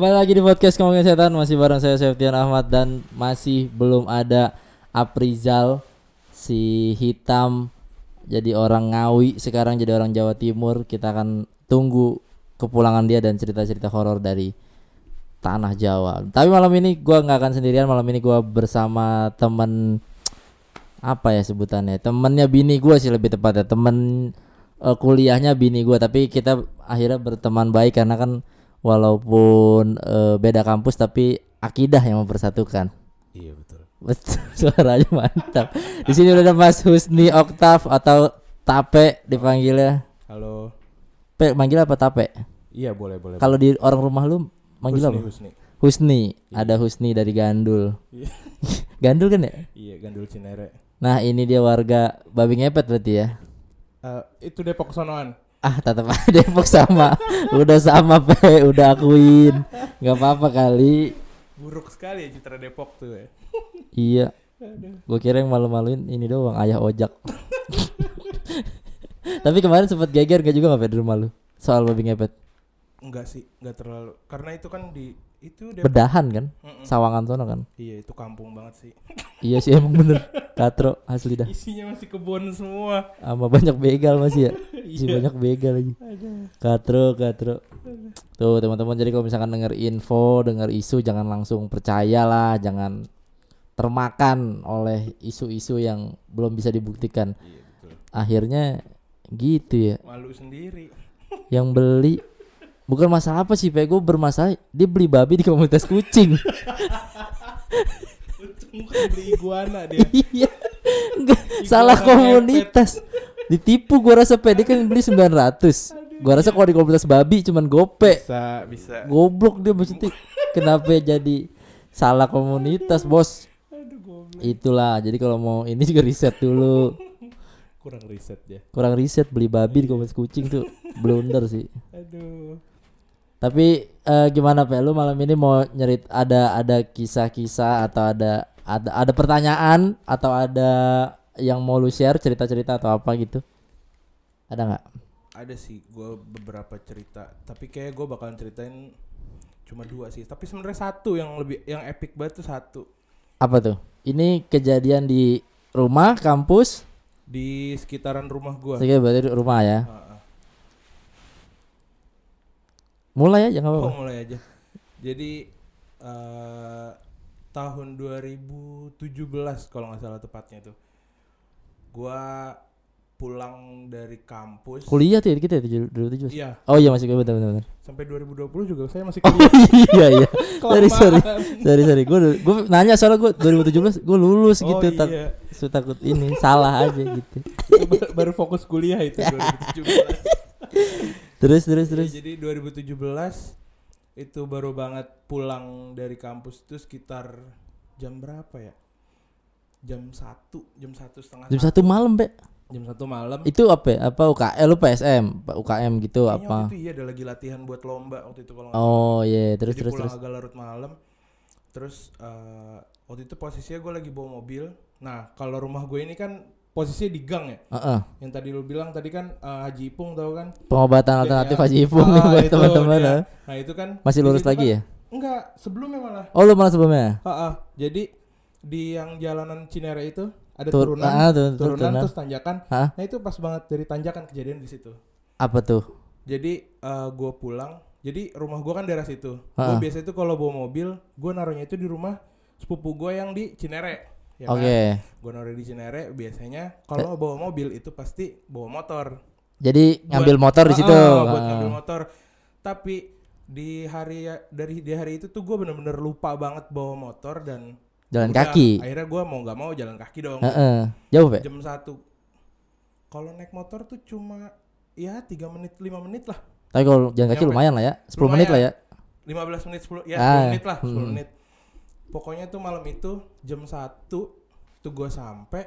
Kembali lagi di podcast ngomongin setan. Masih bareng saya Septian Ahmad dan masih belum ada Aprizal si hitam jadi orang Ngawi sekarang jadi orang Jawa Timur. Kita akan tunggu kepulangan dia dan cerita-cerita horor dari tanah Jawa. Tapi malam ini gua nggak akan sendirian. Malam ini gua bersama temen apa ya sebutannya? Temennya bini gua sih lebih tepatnya. Temen eh, kuliahnya bini gua. Tapi kita akhirnya berteman baik karena kan walaupun eh, beda kampus tapi akidah yang mempersatukan. Iya betul. Betul, suaranya mantap. Di sini udah ada Mas Husni Oktav atau Tape dipanggilnya. Halo. Pe, manggil apa Tape? Iya boleh boleh. Kalau di orang rumah lu manggil Husni, apa? Husni. Husni. Ada Husni dari Gandul. Iya. Gandul kan ya? Iya Gandul Cinere. Nah, ini dia warga babi ngepet berarti ya. Eh, itu Depok sonoan. Ah, tetap aja Depok sama. udah sama, Pe. Udah akuin. Gak apa-apa kali. Buruk sekali ya citra Depok tuh ya. Iya. Gue kira yang malu-maluin ini doang ayah ojak. Tapi kemarin sempat geger gak juga nggak di rumah lu soal babi ngepet? Enggak sih, enggak terlalu. Karena itu kan di itu Depok. Bedahan kan? Mm-mm. Sawangan sono kan? Iya itu kampung banget sih. Iya sih emang bener. Katro asli dah. Isinya masih kebun semua. Sama banyak begal masih ya. Masih Iya. banyak begal lagi. Katro, katro. Tuh teman-teman jadi kalau misalkan denger info, denger isu jangan langsung percaya lah, jangan termakan oleh isu-isu yang belum bisa dibuktikan. Iya betul. Akhirnya gitu ya. Malu sendiri. yang beli bukan masalah apa sih gue bermasalah dia beli babi di komunitas kucing. Bukan beli iguana dia. iya. Salah komunitas. Ditipu gua rasa dia kan beli 900 gua rasa kalau di komunitas babi cuman gope Bisa bisa. goblok dia maksudnya. Kenapa jadi salah komunitas bos? Itulah jadi kalau mau ini juga riset dulu. Kurang riset ya. kurang riset beli babi di komunitas kucing tuh. Blunder sih. Aduh. Tapi eh, gimana Pak? Lu malam ini mau nyerit ada ada kisah-kisah atau ada ada ada pertanyaan atau ada yang mau lu share cerita-cerita atau apa gitu? Ada nggak? ada sih gue beberapa cerita tapi kayak gue bakalan ceritain cuma dua sih tapi sebenarnya satu yang lebih yang epic banget tuh satu Apa tuh? Ini kejadian di rumah, kampus, di sekitaran rumah gue Oke, berarti rumah ya. Mulai aja nggak apa-apa. oh mulai aja jadi eh tahun 2017 kalau nggak salah tepatnya tuh gue pulang dari kampus Kuliah tuh ya kita ya tujuh- dulu tujuh. iya Oh iya masih benar benar benar. sampai 2020 juga saya masih Oh kuliah iya iya. Sorry sorry. Sorry sorry. Gue gue nanya soalnya gue 2017 gue lulus oh gitu. tak- iya Su takut ini salah aja gitu. Baru- baru fokus kuliah itu 2017 Terus terus Ya, terus. jadi 2017 itu baru banget pulang dari kampus itu sekitar jam berapa ya? Jam satu, jam satu setengah. Jam satu malam, Be. Jam satu malam. Itu apa? ya? Apa UKM lu PSM, UKM gitu Kayaknya apa? waktu itu iya ada lagi latihan buat lomba waktu itu kalau Oh iya, terus Jadi terus pulang terus. agak larut malam. Terus eh, waktu itu posisinya gue lagi bawa mobil. Nah kalau rumah gue ini kan posisinya di gang ya. Heeh. Yang tadi lu bilang tadi kan eh, Haji Ipung tahu kan? Pengobatan alternatif Ya, Haji Ipung nih ah, buat itu teman-teman. ah. Nah itu kan Masih lurus lagi kan- ya? Enggak, sebelumnya malah. Oh, lu malah sebelumnya? Ha-ha. Jadi di yang jalanan Cinere itu ada Tur- turunan, ah, tur- tur- turunan turunan. terus tanjakan. Hah? Nah itu pas banget dari tanjakan kejadian di situ. Apa tuh? Jadi eh, gua pulang. Jadi rumah gua kan daerah situ. Gue Ha-ha. biasa itu kalau bawa mobil, gua naruhnya itu di rumah sepupu gua yang di Cinere. Ya Oke. kan? Gua naruh di Cinere. Biasanya kalau bawa mobil itu pasti bawa motor. Jadi Buat- ngambil motor di situ. Ah, buat ngambil motor. Tapi di hari dari di hari itu tuh gue bener-bener lupa banget bawa motor dan Jalan udah, kaki. Akhirnya gue mau nggak mau jalan kaki dong. Heeh. Jauh, Be? Jam satu. Kalau naik motor tuh cuma ya tiga menit lima menit lah. Tapi kalau jalan kaki lumayan lah ya. 10 menit lah ya. 15 menit 10 ya Ah, 10 menit lah 10 hmm. menit. Pokoknya tuh malam itu jam satu tuh gue sampai.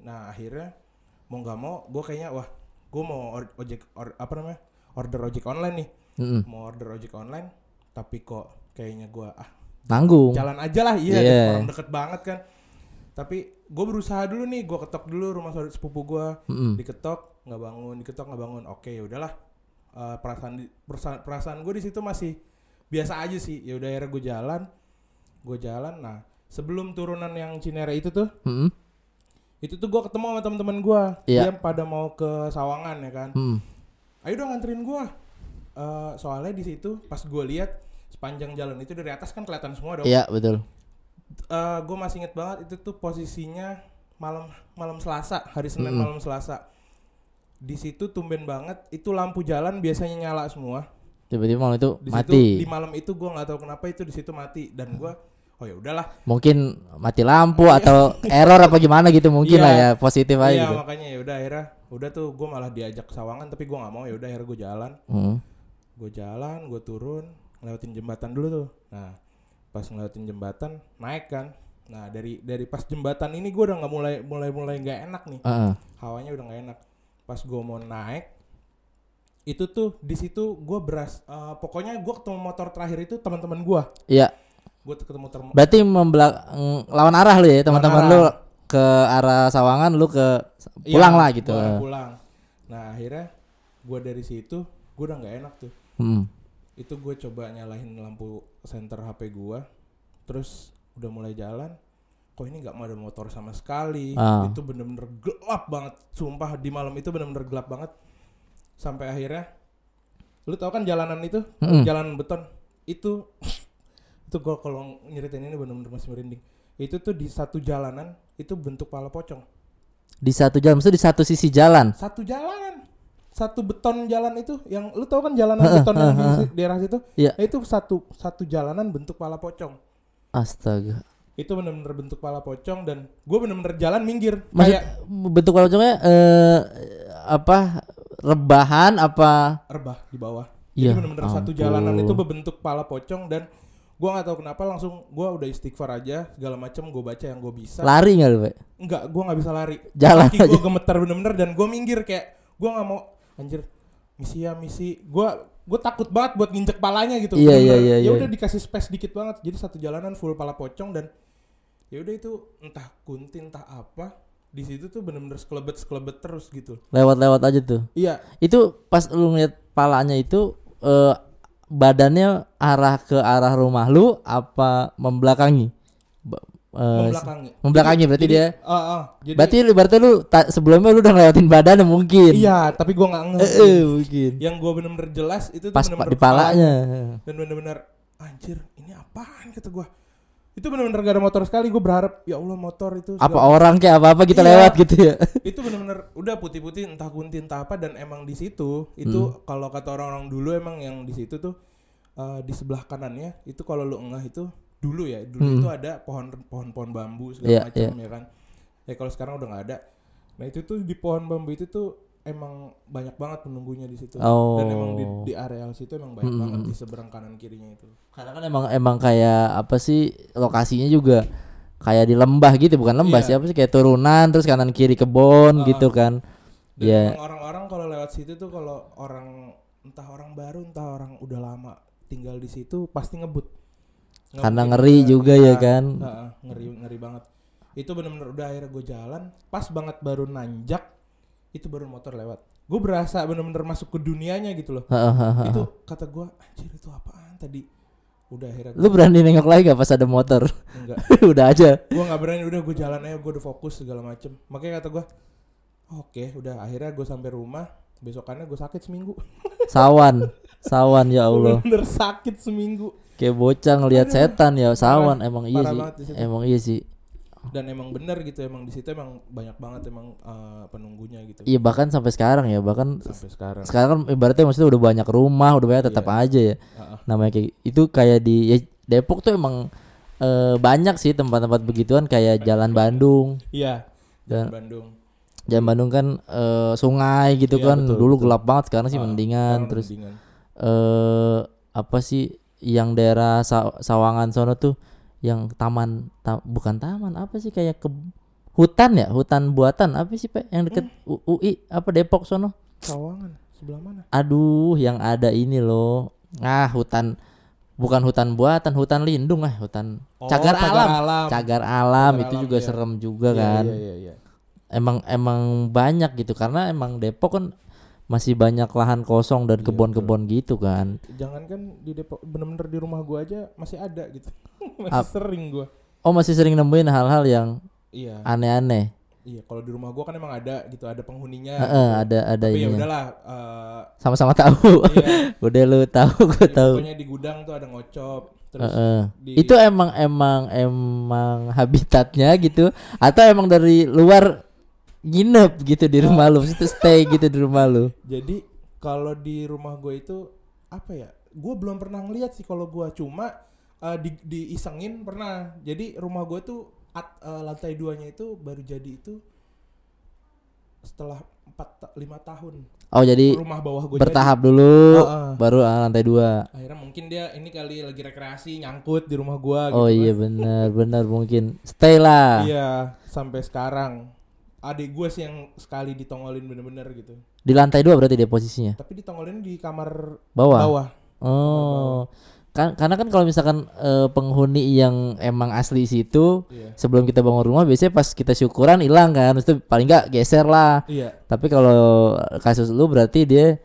Nah akhirnya mau nggak mau gue kayaknya wah gue mau or- ojek or- apa namanya order ojek online nih. Heeh. Mau order ojek online tapi kok kayaknya gue ah Nanggung. jalan aja lah iya deh, orang deket banget kan tapi gue berusaha dulu nih gue ketok dulu rumah saudara sepupu gue Heeh. diketok nggak bangun diketok nggak bangun oke ya udahlah Eh, perasaan perasaan, perasaan gue di situ masih biasa aja sih ya udah akhirnya gue jalan gue jalan nah sebelum turunan yang Cinere itu tuh Hmm. itu tuh gue ketemu sama teman-teman gue Iya. dia pada mau ke Sawangan ya kan Hmm. ayo dong nganterin gue Eh, soalnya di situ pas gue lihat sepanjang jalan itu dari atas kan kelihatan semua dong Iya betul. gue masih inget banget itu tuh posisinya malam malam Selasa hari Senin Mm-mm. malam Selasa di situ tumben banget itu lampu jalan biasanya nyala semua Tiba-tiba malam itu di mati. situ di malam itu gue nggak tahu kenapa itu di situ mati dan gue oh ya udahlah Mungkin mati lampu atau error apa gimana gitu mungkin Iya. lah ya positif aja iya gitu. makanya ya udah akhirnya udah tuh gue malah diajak Sawangan tapi gue nggak mau ya udah akhirnya gue jalan Hmm. gue jalan gue turun ngelewatin jembatan dulu tuh nah pas ngelewatin jembatan naik kan nah dari dari pas jembatan ini gue udah nggak mulai mulai mulai nggak enak nih Heeh. hawanya udah nggak enak pas gue mau naik itu tuh di situ gue beras eh, pokoknya gue ketemu motor terakhir itu teman-teman gue Iya. Gue ketemu ter Berarti membelak mm, lawan arah lu ya teman-teman lu ke arah Sawangan lu ke Iya, pulang lah gitu. gua pulang nah akhirnya gue dari situ gue udah nggak enak tuh Hmm. itu gue coba nyalahin lampu senter HP gue terus udah mulai jalan kok ini nggak mau ada motor sama sekali Ah. itu bener-bener gelap banget sumpah di malam itu bener-bener gelap banget sampai akhirnya lu tau kan jalanan itu Mm-mm. jalan beton itu itu gue kalau nyeritain ini bener-bener masih merinding. Itu tuh di satu jalanan itu bentuk pala pocong. Di satu jalan, maksudnya di satu sisi jalan. satu jalanan. Satu beton jalan itu yang lu tau kan jalanan beton yang di daerah situ? Iya. Nah, itu satu satu jalanan bentuk pala pocong. Astaga. itu bener-bener bentuk pala pocong dan gue bener-bener jalan minggir. Maksud kayak bentuk pocongnya eh apa rebahan apa? Rebah di bawah. Ya jadi bener-bener satu jalanan itu berbentuk pala pocong dan gue nggak tahu kenapa langsung gue udah istighfar aja segala macem gue baca yang gue bisa. Lari nggak lu Pak? enggak gue nggak bisa lari. Jalan kaki gue gemeter bener-bener dan gue minggir kayak gue nggak mau anjir misi ya misi. Gue gue takut banget buat nginjek palanya gitu. Iya, iya, iya, ya iya. udah dikasih space dikit banget jadi satu jalanan full pala pocong dan ya udah itu entah kunti entah apa di situ tuh bener-bener sekelebet sekelebet terus gitu. Lewat-lewat aja tuh. Iya. Itu pas lu ngeliat palanya itu eh badannya arah ke arah rumah lu apa membelakangi? Eh, membelakangi. membelakangi berarti jadi, dia? ah, ah, jadi berarti berarti lu ta- sebelumnya lu udah ngelewatin badannya mungkin? Iya tapi gue nggak ngerti. Eh, mungkin. Yang gue bener-bener jelas itu pas bener-bener di palanya. dan bener-bener anjir ini apaan? kata gue itu bener-bener gak ada motor sekali gue berharap ya Allah motor itu apa segala- orang kayak apa apa kita Iya. lewat gitu ya itu bener-bener udah putih-putih entah kunti entah apa dan emang di situ itu Hmm. kalau kata orang-orang dulu emang yang di situ tuh eh, di sebelah kanannya itu kalau lu engah itu dulu ya dulu Hmm. itu ada pohon pohon-pohon bambu segala Iya, macam ya kan ya kalau sekarang udah nggak ada nah itu tuh di pohon bambu itu tuh emang banyak banget penunggunya di situ Oh. dan emang di, di areal situ emang banyak Hmm. banget di seberang kanan kirinya itu karena kan emang emang kayak apa sih lokasinya juga kayak di lembah gitu bukan lembah Iya. sih apa sih kayak turunan terus kanan kiri kebon Ah. gitu kan Dan Iya. emang orang-orang kalau lewat situ tuh kalau orang entah orang baru entah orang udah lama tinggal di situ pasti ngebut. Nggak Karena ngeri juga iya, ya kan? heeh, ngeri ngeri banget. Itu bener-bener udah akhirnya gue jalan, pas banget baru nanjak, itu baru motor lewat. Gue berasa bener-bener masuk ke dunianya gitu loh. Itu kata gue, anjir itu apaan tadi? Udah akhirnya lu berani nengok lagi gak pas ada motor? Enggak. udah aja. Gue nggak berani udah gue jalan aja gue udah fokus segala macem. Makanya kata gue oke udah akhirnya gue sampai rumah besokannya gue sakit seminggu. Sawan sawan ya Allah. bener sakit seminggu. Kayak bocah ngelihat setan ya sawan. Parah, emang iya sih. emang iya sih dan emang bener gitu emang di situ emang banyak banget emang eh, penunggunya gitu iya bahkan sampai sekarang ya bahkan sampai sekarang sekarang kan ibaratnya maksudnya udah banyak rumah udah banyak tetap Iya. aja ya Heeh. namanya kayak itu kayak di ya, Depok tuh emang eh, banyak sih tempat-tempat begituan kayak Jalan Bandung iya dan Bandung Jalan Bandung kan eh, sungai gitu Iya, kan betul, dulu betul. gelap banget sekarang sih Ah, mendingan terus mendingan. eh apa sih yang daerah Sa- Sawangan sono tuh yang taman ta- bukan taman apa sih kayak ke hutan ya? Hutan buatan apa sih pak yang deket. U- UI apa Depok sono? Sawangan sebelah mana? Aduh yang ada ini loh. Ah hutan bukan hutan buatan hutan lindung ah hutan Oh, cagar, alam. alam. Cagar alam Cagar itu alam, juga iya. serem juga Iya, kan. iya, iya, iya. emang emang banyak gitu karena emang Depok kan masih banyak lahan kosong dan Iya, kebun-kebun gitu kan. Jangan kan di Depok bener-bener di rumah gua aja masih ada gitu. masih Ap- sering gua. Oh masih sering nemuin hal-hal yang Iya. aneh-aneh. Iya, kalau di rumah gua kan emang ada gitu, ada penghuninya. Heeh, gitu. ada ada Tapi ya udahlah eh, Sama-sama tahu. iya. Udah lu tahu, gue Jadi tahu. Pokoknya di gudang tuh ada ngocop. Terus Heeh. di Itu emang emang emang habitatnya gitu atau emang dari luar nginep gitu di rumah lu, itu stay gitu di rumah lu. Jadi kalau di rumah gue itu apa ya? Gue belum pernah ngeliat sih kalau gue cuma eh, di diisengin pernah. Jadi rumah gue tuh at- eh, lantai duanya itu baru jadi itu setelah 4 lima tahun. Oh jadi Rumah bawah gue bertahap dulu Heeh. baru ah, lantai dua. Akhirnya mungkin dia ini kali lagi rekreasi nyangkut di rumah gue Oh gitu. iya kan. benar benar mungkin stay lah. Iya, sampai sekarang. Adik gue sih yang sekali ditongolin bener-bener gitu. Di lantai dua berarti dia posisinya. Tapi ditongolin di kamar Bawah. bawah. Oh. Kan karena kan kalau misalkan eh, penghuni yang emang asli situ Iya. sebelum kita bangun rumah biasanya pas kita syukuran hilang kan. Itu paling enggak geser lah. Iya. Tapi kalau kasus lu berarti dia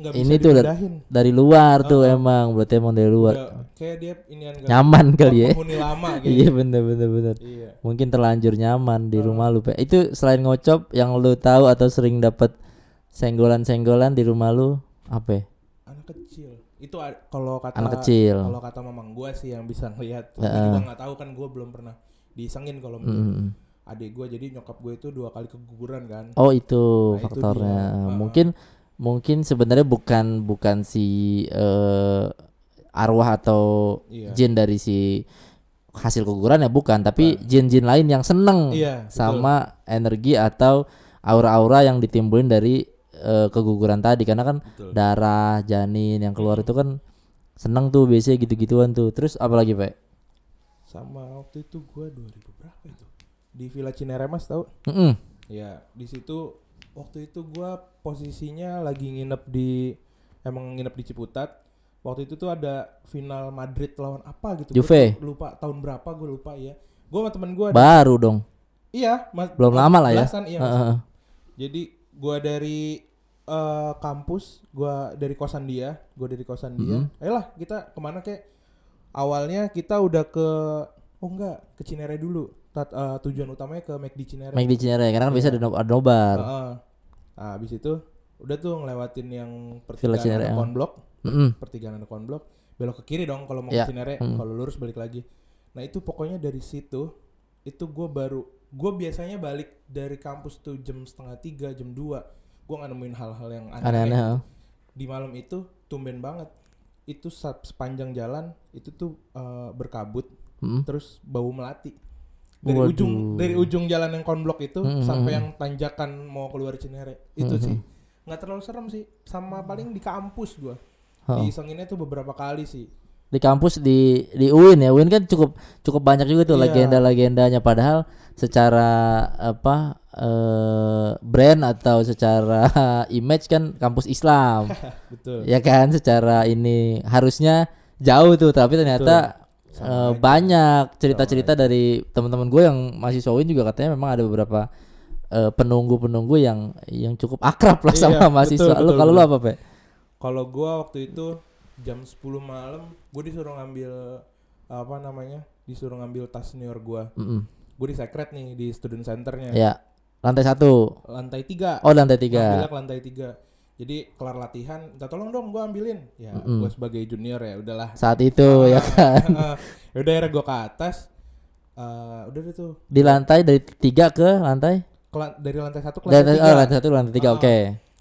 Nggak Ini tuh dipindahin. dari luar tuh Heeh. emang berarti emang dari luar. Udah, kayak dia ini Nyaman kali ya. lama gitu. Iya bener bener bener. Iya. Mungkin terlanjur nyaman di rumah lu. Pe. Itu selain ngocop yang lu tahu atau sering dapat senggolan-senggolan di rumah lu apa? ya? Anak kecil. Itu kalau kata Anak kecil. Kalau kata mamang gua sih yang bisa ngelihat. Gua Heeh. juga nggak tahu kan gua belum pernah disengin kalau Mm-mm. adik gua jadi nyokap gue itu dua kali keguguran kan. Oh itu Nah, itu faktornya. dia. Heeh. Mungkin mungkin sebenarnya bukan bukan si eh, arwah atau Iya. jin dari si hasil keguguran ya bukan, tapi jin-jin lain yang seneng betul. sama energi atau aura-aura yang ditimbulin dari eh, keguguran tadi karena kan Betul. darah janin yang keluar itu kan seneng tuh biasanya gitu-gituan tuh. Terus apalagi Pak? Sama waktu itu gua 2000 berapa itu? Di Villa Cineremas tahu? Mm-mm. Ya, di situ waktu itu gua posisinya lagi nginep di emang nginep di Ciputat. Waktu itu tuh ada final Madrid lawan apa gitu. Gua Juve. tuh lupa tahun berapa gue lupa ya. Gua sama temen gua Baru dong. iya, mas, Belum lama lah ya. iya, mas. heeh. Jadi gua dari eh, kampus, gua dari kosan dia, gua dari kosan dia. Mm-hmm. Ayolah kita ke mana kek? Awalnya kita udah ke oh enggak ke Cinere dulu. Tat- eh, tujuan utamanya ke McD Cinere. Di Cinere karena kan Iya. biasa ada no- ada nobar. Heeh. Nah, habis itu udah tuh ngelewatin yang pertigaan anak ah. konblok, Mm-mm. pertigaan anak konblok, belok ke kiri dong kalau mau Iya. ke Cinere, Mm. kalau lurus balik lagi. Nah, itu pokoknya dari situ itu gue baru gue biasanya balik dari kampus tuh jam setengah tiga jam 2 gue nggak nemuin hal-hal yang Aneh-aneh. di malam itu tumben banget itu sepanjang jalan itu tuh eh, berkabut Mm-mm. terus bau melati dari Waduh. ujung dari ujung jalan yang konblok itu Mm, sampai mm, yang tanjakan mau keluar Cinere. Itu Mm, sih. nggak terlalu serem sih. Sama paling di kampus gua. Heeh. diisenginnya tuh beberapa kali sih. Di kampus di di UIN ya. UIN kan cukup cukup banyak juga tuh Iya. legenda-legendanya. Padahal secara apa eh brand atau secara image kan kampus Islam. Betul. Ya kan? Secara ini harusnya jauh tuh. Tapi ternyata Aja. banyak cerita-cerita dari teman-teman gue yang masih UIN juga katanya memang ada beberapa eh, penunggu-penunggu yang yang cukup akrab lah Iya, sama mahasiswa. Betul, lu kalau lu apa pe? Kalau gua waktu itu jam 10 malam gue disuruh ngambil apa namanya disuruh ngambil tas senior gua. Mm-mm. gue di secret nih di student centernya. Ya lantai satu. Lantai tiga. Oh lantai Ngambilnya tiga ke lantai tiga jadi kelar latihan minta tolong dong gue ambilin. Ya Mm-mm. gue sebagai junior ya udahlah. Saat itu ya kan? Ya udah akhirnya gue ke atas. Eh, udah deh tuh. Di lantai dari tiga ke lantai? Ke lan- dari lantai satu ke lantai oh, tiga. lantai satu ke lantai tiga Ah. oke.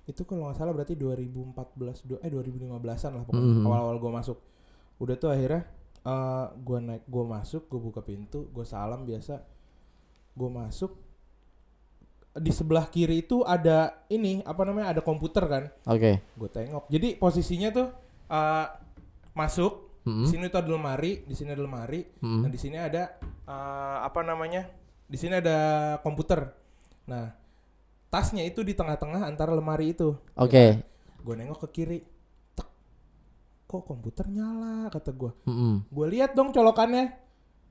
Itu kalau nggak salah berarti 2014 du- eh 2015an lah pokoknya Mhm. awal-awal gue masuk. Udah tuh akhirnya eh gue naik gue masuk gue buka pintu gue salam biasa. Gue masuk di sebelah kiri itu ada ini apa namanya ada komputer kan oke gue tengok jadi posisinya tuh eh masuk Mm-mm. di sini tuh ada lemari di sini ada lemari Mm-mm. dan di sini ada eh, apa namanya di sini ada komputer nah tasnya itu di tengah-tengah antara lemari itu oke gue nengok ke kiri Tek. kok komputer nyala kata gue Mm-mm. gue lihat dong colokannya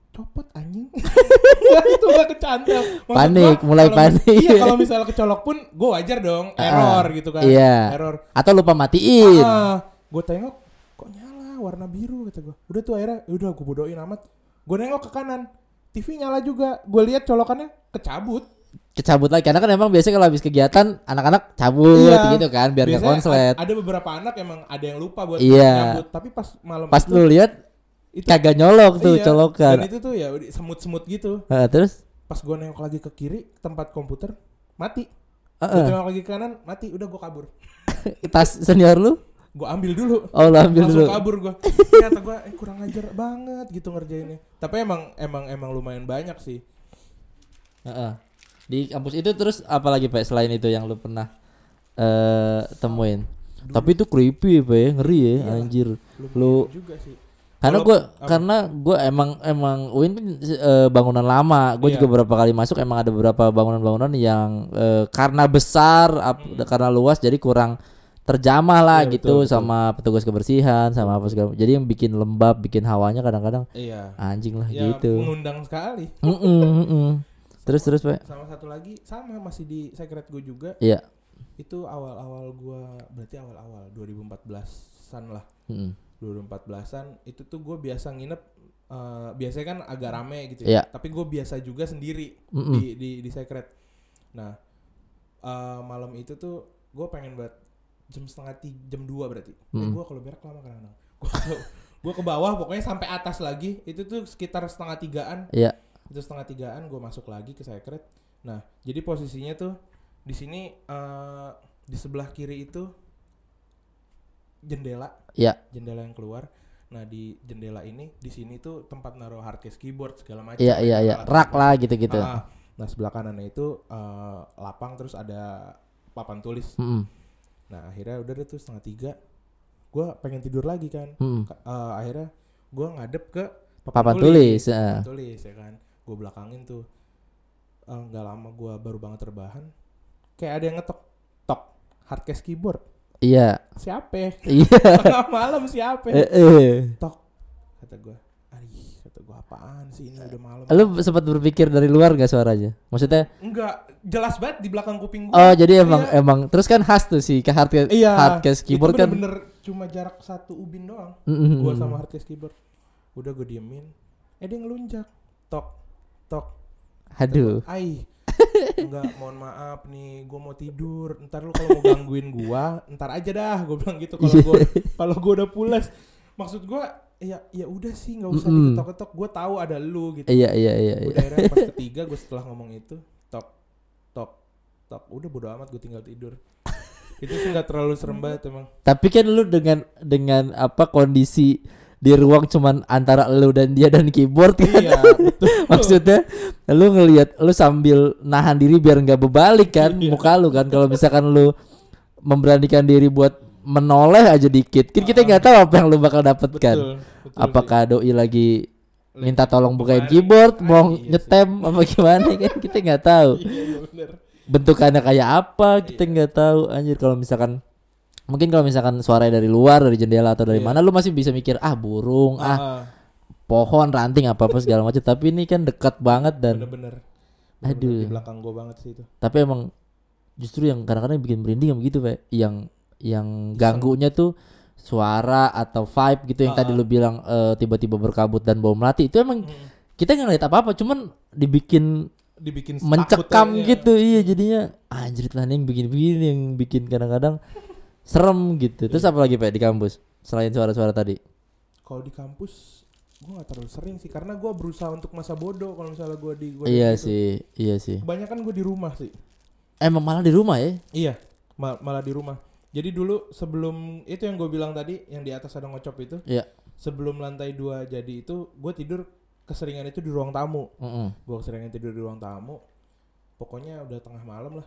copot anjing itu gak kecantel. Panik, gua, mulai panik. Iya kalau misalnya kecolok pun gue wajar dong, error gitu kan. Iya. Error. Atau lupa matiin. Ah, gue tengok kok nyala warna biru kata gue. Udah tuh akhirnya, "Ya udah gue bodohin amat. Gue nengok ke kanan, TV nyala juga. Gue lihat colokannya kecabut. Kecabut lagi karena kan emang biasanya kalau habis kegiatan anak-anak cabut Iya. gitu kan biar nggak konslet. Ada beberapa anak emang ada yang lupa buat Iya. nyabut, tapi pas malam Pas itu, lu lihat itu kagak nyolok tuh iya, colokan. Dan itu tuh ya semut-semut gitu. Heeh, terus Pas gue nengok lagi ke kiri tempat komputer mati. Gue Heeh. nengok lagi ke kanan mati. Udah gue kabur. tas senior lu? Gue ambil dulu. Oh, lu ambil langsung dulu. kabur gue ternyata gue eh, kurang ajar banget gitu ngerjainnya tapi emang emang emang lumayan banyak sih Heeh. Di kampus itu terus apa lagi Pak selain itu yang lu pernah eh temuin? Tapi itu creepy Pak ya, ngeri ya Iyalah. anjir. lumayan Lu- juga sih Karena apa? karena gua emang emang UIN kan eh, bangunan lama. Gue Iya. juga beberapa kali masuk emang ada beberapa bangunan-bangunan yang eh, karena besar ap- karena luas jadi kurang terjamah lah Iya, gitu betul, betul. sama petugas kebersihan sama apa segala. Jadi yang bikin lembab, bikin hawanya kadang-kadang iya anjing lah ya gitu. mengundang sekali Mm-mm, mm-mm. Terus terus Pak. sama satu lagi sama masih di secret gue juga Iya. itu awal-awal gue berarti awal-awal 2014an lah Mm-mm. 2014an itu tuh gue biasa nginep eh, biasanya kan agak rame gitu ya. Tapi gue biasa juga sendiri Mm-mm. di di di secret. Nah eh, malam itu tuh gue pengen buat jam setengah tiga jam dua berarti. Eh, Mm. gue kalau berak lama kadang-kadang. Gue ke, bawah pokoknya sampai atas lagi. Itu tuh sekitar setengah tigaan. Iya. itu setengah tigaan gue masuk lagi ke secret. Nah jadi posisinya tuh di sini eh, di sebelah kiri itu jendela Iya. jendela yang keluar nah di jendela ini di sini tuh tempat naruh hardcase keyboard segala macam Iya iya iya. Rak lah gitu-gitu. Ah, nah sebelah kanannya itu eh, lapang terus ada papan tulis Mm-mm. nah akhirnya udah deh tuh setengah tiga gue pengen tidur lagi kan. Ka- eh, akhirnya gue ngadep ke Papan tulis. eh. papan tulis ya kan gue belakangin tuh Eh, nggak lama gue baru banget terbahan kayak ada yang ngetok tok hardcase keyboard Iya. siapa Iya. tengah malam siapa Eh, eh. tok kata gue Aih, kata gue apaan sih ini udah malam Lu sempat berpikir dari luar gak suaranya? Maksudnya enggak jelas banget di belakang kuping gue Oh jadi emang Iya. emang terus kan khas tuh sih ke hardcase iya hardcase keyboard itu kan bener-bener cuma jarak satu ubin doang Mm-mm. gue sama hardcase keyboard udah gue diemin eh dia ngelunjak tok tok Aduh. Ai Enggak, mohon maaf nih, gue mau tidur. Ntar lu kalau mau gangguin gua, ntar aja dah. Gue bilang gitu kalau gua kalau gua udah pulas. Maksud gua, ya ya udah sih, nggak usah Mm-mm. diketok-ketok. Gue tahu ada lu gitu. Iya iya iya iya. Udah akhirnya pas ketiga gue setelah ngomong itu, tok tok tok. Udah bodo amat gue tinggal tidur. itu sih nggak terlalu serem banget emang. Tapi kan lu dengan dengan apa kondisi di ruang cuman antara lu dan dia dan keyboard kan. iya, betul. Maksudnya lu ngelihat lu sambil nahan diri biar nggak berbalik kan Iya. muka lu kan kalau misalkan lu memberanikan diri buat menoleh aja dikit kan kita nggak tahu apa yang lu bakal dapatkan Betul, betul apakah doi lagi minta tolong bukain keyboard mau iya sih. nyetem apa gimana kan kita nggak tahu Iya, iya bener. bentukannya kayak apa kita Iya. nggak tahu anjir kalau misalkan mungkin kalau misalkan suaranya dari luar dari jendela atau dari Iya. mana lu masih bisa mikir ah burung ah Ah, pohon ranting apa apa segala macam tapi ini kan dekat banget dan bener-bener. Aduh. Di belakang gue banget sih itu. tapi emang justru yang kadang-kadang bikin merinding yang begitu pak yang yang ganggunya tuh suara atau vibe gitu yang Ah, tadi ah. lu bilang eh, tiba-tiba berkabut dan bau melati itu emang Mm. kita nggak ngeliat apa-apa cuman dibikin Dibikin mencekam gitu iya jadinya anjir lah yang bikin-bikin yang bikin kadang-kadang serem gitu terus Iya. apa lagi pak di kampus selain suara-suara tadi Kalau di kampus gue gak terlalu sering sih karena gue berusaha untuk masa bodoh kalau misalnya gue di gua di iya gitu. sih iya sih Kebanyakan gue di rumah sih. emang malah di rumah ya Iya, ma- malah di rumah. Jadi dulu sebelum itu yang gue bilang tadi yang di atas ada ngocop itu, Iya. sebelum lantai dua jadi itu gue tidur keseringan itu di ruang tamu. Mm-mm. Gue keseringan tidur di ruang tamu. Pokoknya udah tengah malam lah.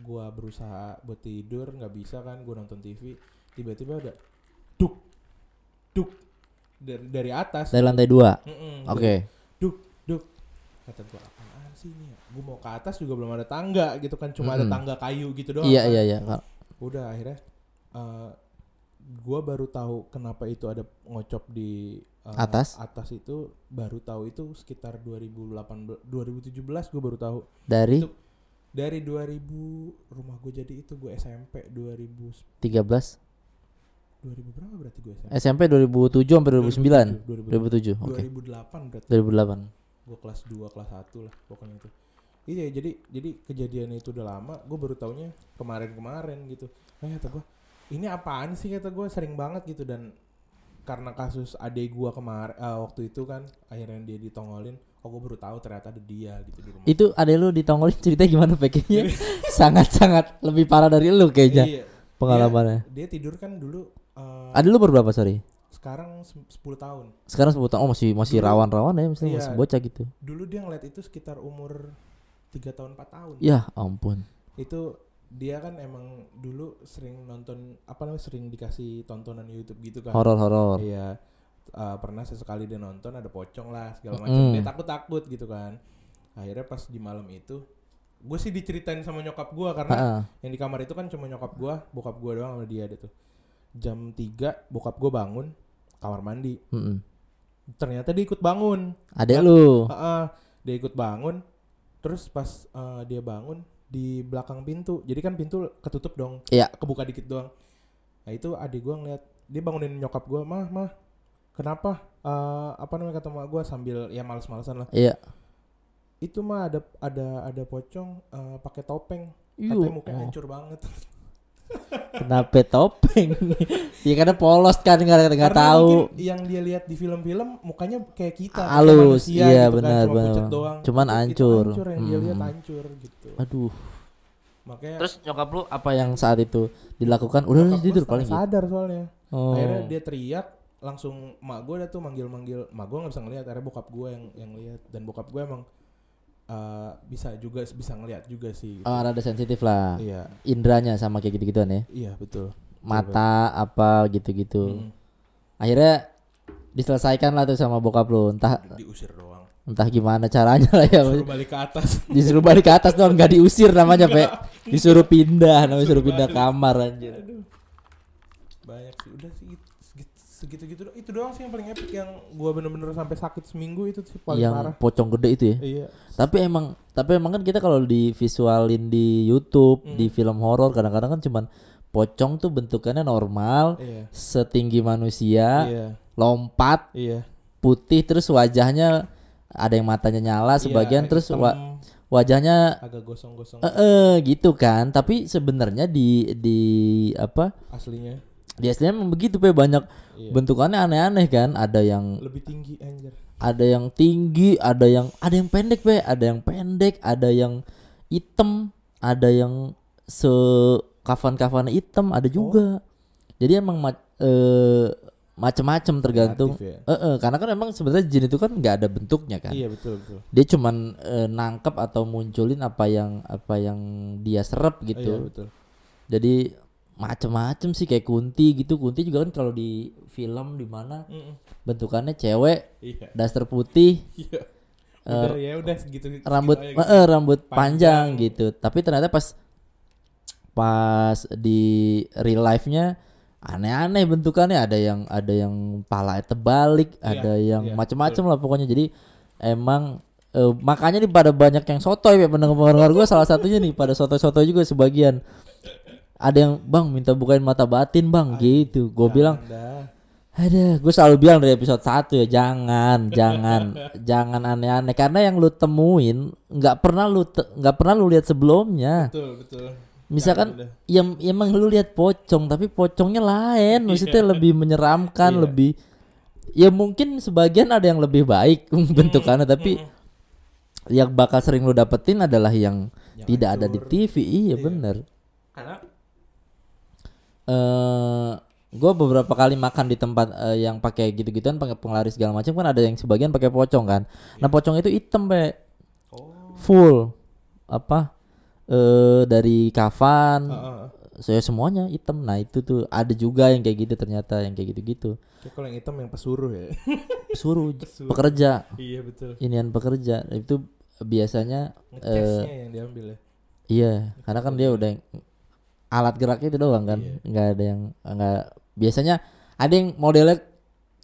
Gue berusaha buat tidur nggak bisa kan. Gue nonton TV. Tiba-tiba ada duk duk dari dari atas. dari lantai dua oke duk duk kata gua apaan sih ini gue mau ke atas juga belum ada tangga gitu kan cuma ada Mm-mm. tangga kayu gitu doang iya kan. iya iya udah akhirnya eh, gua baru tahu kenapa itu ada ngocop di uh, Atas? atas itu baru tahu itu sekitar 2018 2017 gua baru tahu Dari Itu- dari 2000 rumah gue jadi itu gue SMP 2000 13 2000 berapa berarti gue SMP SMP 2007 sampai 2009. 2007 2007. Oke. 2008 berarti 2008. gue kelas 2 kelas 1 lah pokoknya itu iya jadi jadi kejadian itu udah lama gue baru taunya kemarin-kemarin gitu nah kata gue ini apaan sih kata gue sering banget gitu dan karena kasus adek gue kemarin waktu itu kan akhirnya dia ditongolin oh gue baru tahu ternyata ada dia gitu di rumah Itu ada lu ditongolin cerita gimana pakainya? Sangat-sangat lebih parah dari lu kayaknya Iya, pengalamannya. dia, dia tidur kan dulu eh, Ada lu berapa sorry? sekarang se- 10 tahun Sekarang sebut oh masih masih rawan-rawan ya, misalnya Iya. masih bocah gitu. dulu dia ngeliat itu sekitar umur 3 tahun 4 tahun Ya ampun. itu dia kan emang dulu sering nonton apa namanya sering dikasih tontonan YouTube gitu kan Horor-horor. iya uh, pernah sesekali dia nonton ada pocong lah segala macam dia takut takut gitu kan akhirnya pas di malam itu gue sih diceritain sama nyokap gue karena Heeh. yang di kamar itu kan cuma nyokap gue bokap gue doang sama dia ada tuh jam 3 bokap gue bangun kamar mandi Mm-mm. ternyata dia ikut bangun Adek Ya. lu. Heeh, dia ikut bangun terus pas uh, dia bangun di belakang pintu jadi kan pintu ketutup dong Iya. kebuka dikit doang nah itu adik gua ngeliat dia bangunin nyokap gua mah mah kenapa Eh, apa namanya kata mak gua sambil ya males-malesan lah Iya. itu mah ada ada ada pocong eh, pakai topeng Yuh, katanya mukanya oh. hancur banget Kenapa topeng? ya karena polos kan nggak nggak tahu. yang dia lihat di film-film mukanya kayak kita Halus, manusia iya gitu kan, benar cuma benar. doang. Cuman hancur. hancur yang dia lihat Hmm. hancur gitu Aduh. makanya Terus nyokap lu apa yang saat itu dilakukan? Udah tidur paling gitu. sadar soalnya Oh. akhirnya dia teriak langsung mak gue tuh manggil manggil mak gue nggak bisa ngelihat akhirnya bokap gue yang yang lihat dan bokap gue emang uh, bisa juga bisa ngelihat juga sih gitu. Oh, rada sensitif lah. iya Indranya sama kayak gitu-gituan ya. iya betul Mata apa gitu-gitu. Hmm, Akhirnya diselesaikan lah tuh sama bokap lu. Entah diusir doang entah gimana caranya lah ya. suruh balik ke atas Disuruh balik ke atas doang nggak diusir namanya, Pe. Disuruh pindah, namanya Disuruh suruh pindah balik. kamar anjir. Aduh. banyak sih udah sih segitu gitu itu doang sih yang paling epic yang gue bener-bener sampai sakit seminggu itu sih paling yang parah pocong gede itu ya. iya Tapi emang tapi emang kan kita kalau di visualin di YouTube, Hmm. di film horor kadang-kadang kan cuman pocong tuh bentukannya normal, iya setinggi manusia, iya lompat, iya putih terus wajahnya ada yang matanya nyala sebagian Iya, terus hitam, wa- wajahnya agak gosong-gosong eh eh, gitu kan. Tapi sebenarnya di di apa? aslinya Di emang begitu pe banyak iya. bentukannya aneh-aneh kan. Ada yang lebih tinggi anjir ada yang tinggi, ada yang ada yang pendek be, ada yang pendek, ada yang hitam, ada yang se kafan-kafan hitam, ada juga. Jadi emang ma- eh, macem-macem tergantung. Kreatif ya. Eh, eh, karena kan emang sebenarnya jin itu kan nggak ada bentuknya kan. Iya betul betul. Dia cuman eh, nangkep atau munculin apa yang apa yang dia serap Iya gitu. betul. Jadi macem-macem sih kayak kunti gitu. Kunti juga kan kalau di film di mana Mm-mm. bentukannya cewek, Iya. daster putih, Iya. Eh, Udah ya udah segitu segitu rambut gitu. eh, rambut panjang. Panjang. gitu tapi ternyata pas pas di real life-nya aneh-aneh bentukannya ada yang ada yang pala terbalik Iya, ada yang iya, macam-macam lah pokoknya jadi emang eh, makanya nih pada banyak yang sotoy ya pendengar-pendengar gue salah satunya nih pada sotoy-sotoy juga sebagian ada yang bang minta bukain mata batin bang gitu gue bilang dah. ada, gue selalu bilang dari episode 1 ya jangan, jangan, jangan aneh-aneh karena yang lu temuin nggak pernah lu nggak pernah lu lihat sebelumnya. Betul betul. Misalkan dah. yang emang lu lihat pocong tapi pocongnya lain, maksudnya lebih menyeramkan, Iya. lebih ya mungkin sebagian ada yang lebih baik bentukannya tapi yang bakal sering lu dapetin adalah yang, Yang tidak ada di hancur. TV. Iya, Iya. bener. Karena eh gue beberapa kali makan di tempat eh, yang pakai gitu-gituan pakai penglaris segala macam kan ada yang sebagian pakai pocong kan. Nah pocong itu hitam be oh. full apa eh dari kafan Heeh. saya semuanya hitam. Nah itu tuh ada juga yang kayak gitu ternyata yang kayak gitu-gitu. Kalau yang hitam yang pesuruh ya. Suruh Pesuruh. pekerja iya betul. inian pekerja itu biasanya Ngecasnya yang diambil ya. iya karena kan dia udah alat geraknya itu doang kan. Nggak ada yang nggak biasanya ada yang modelnya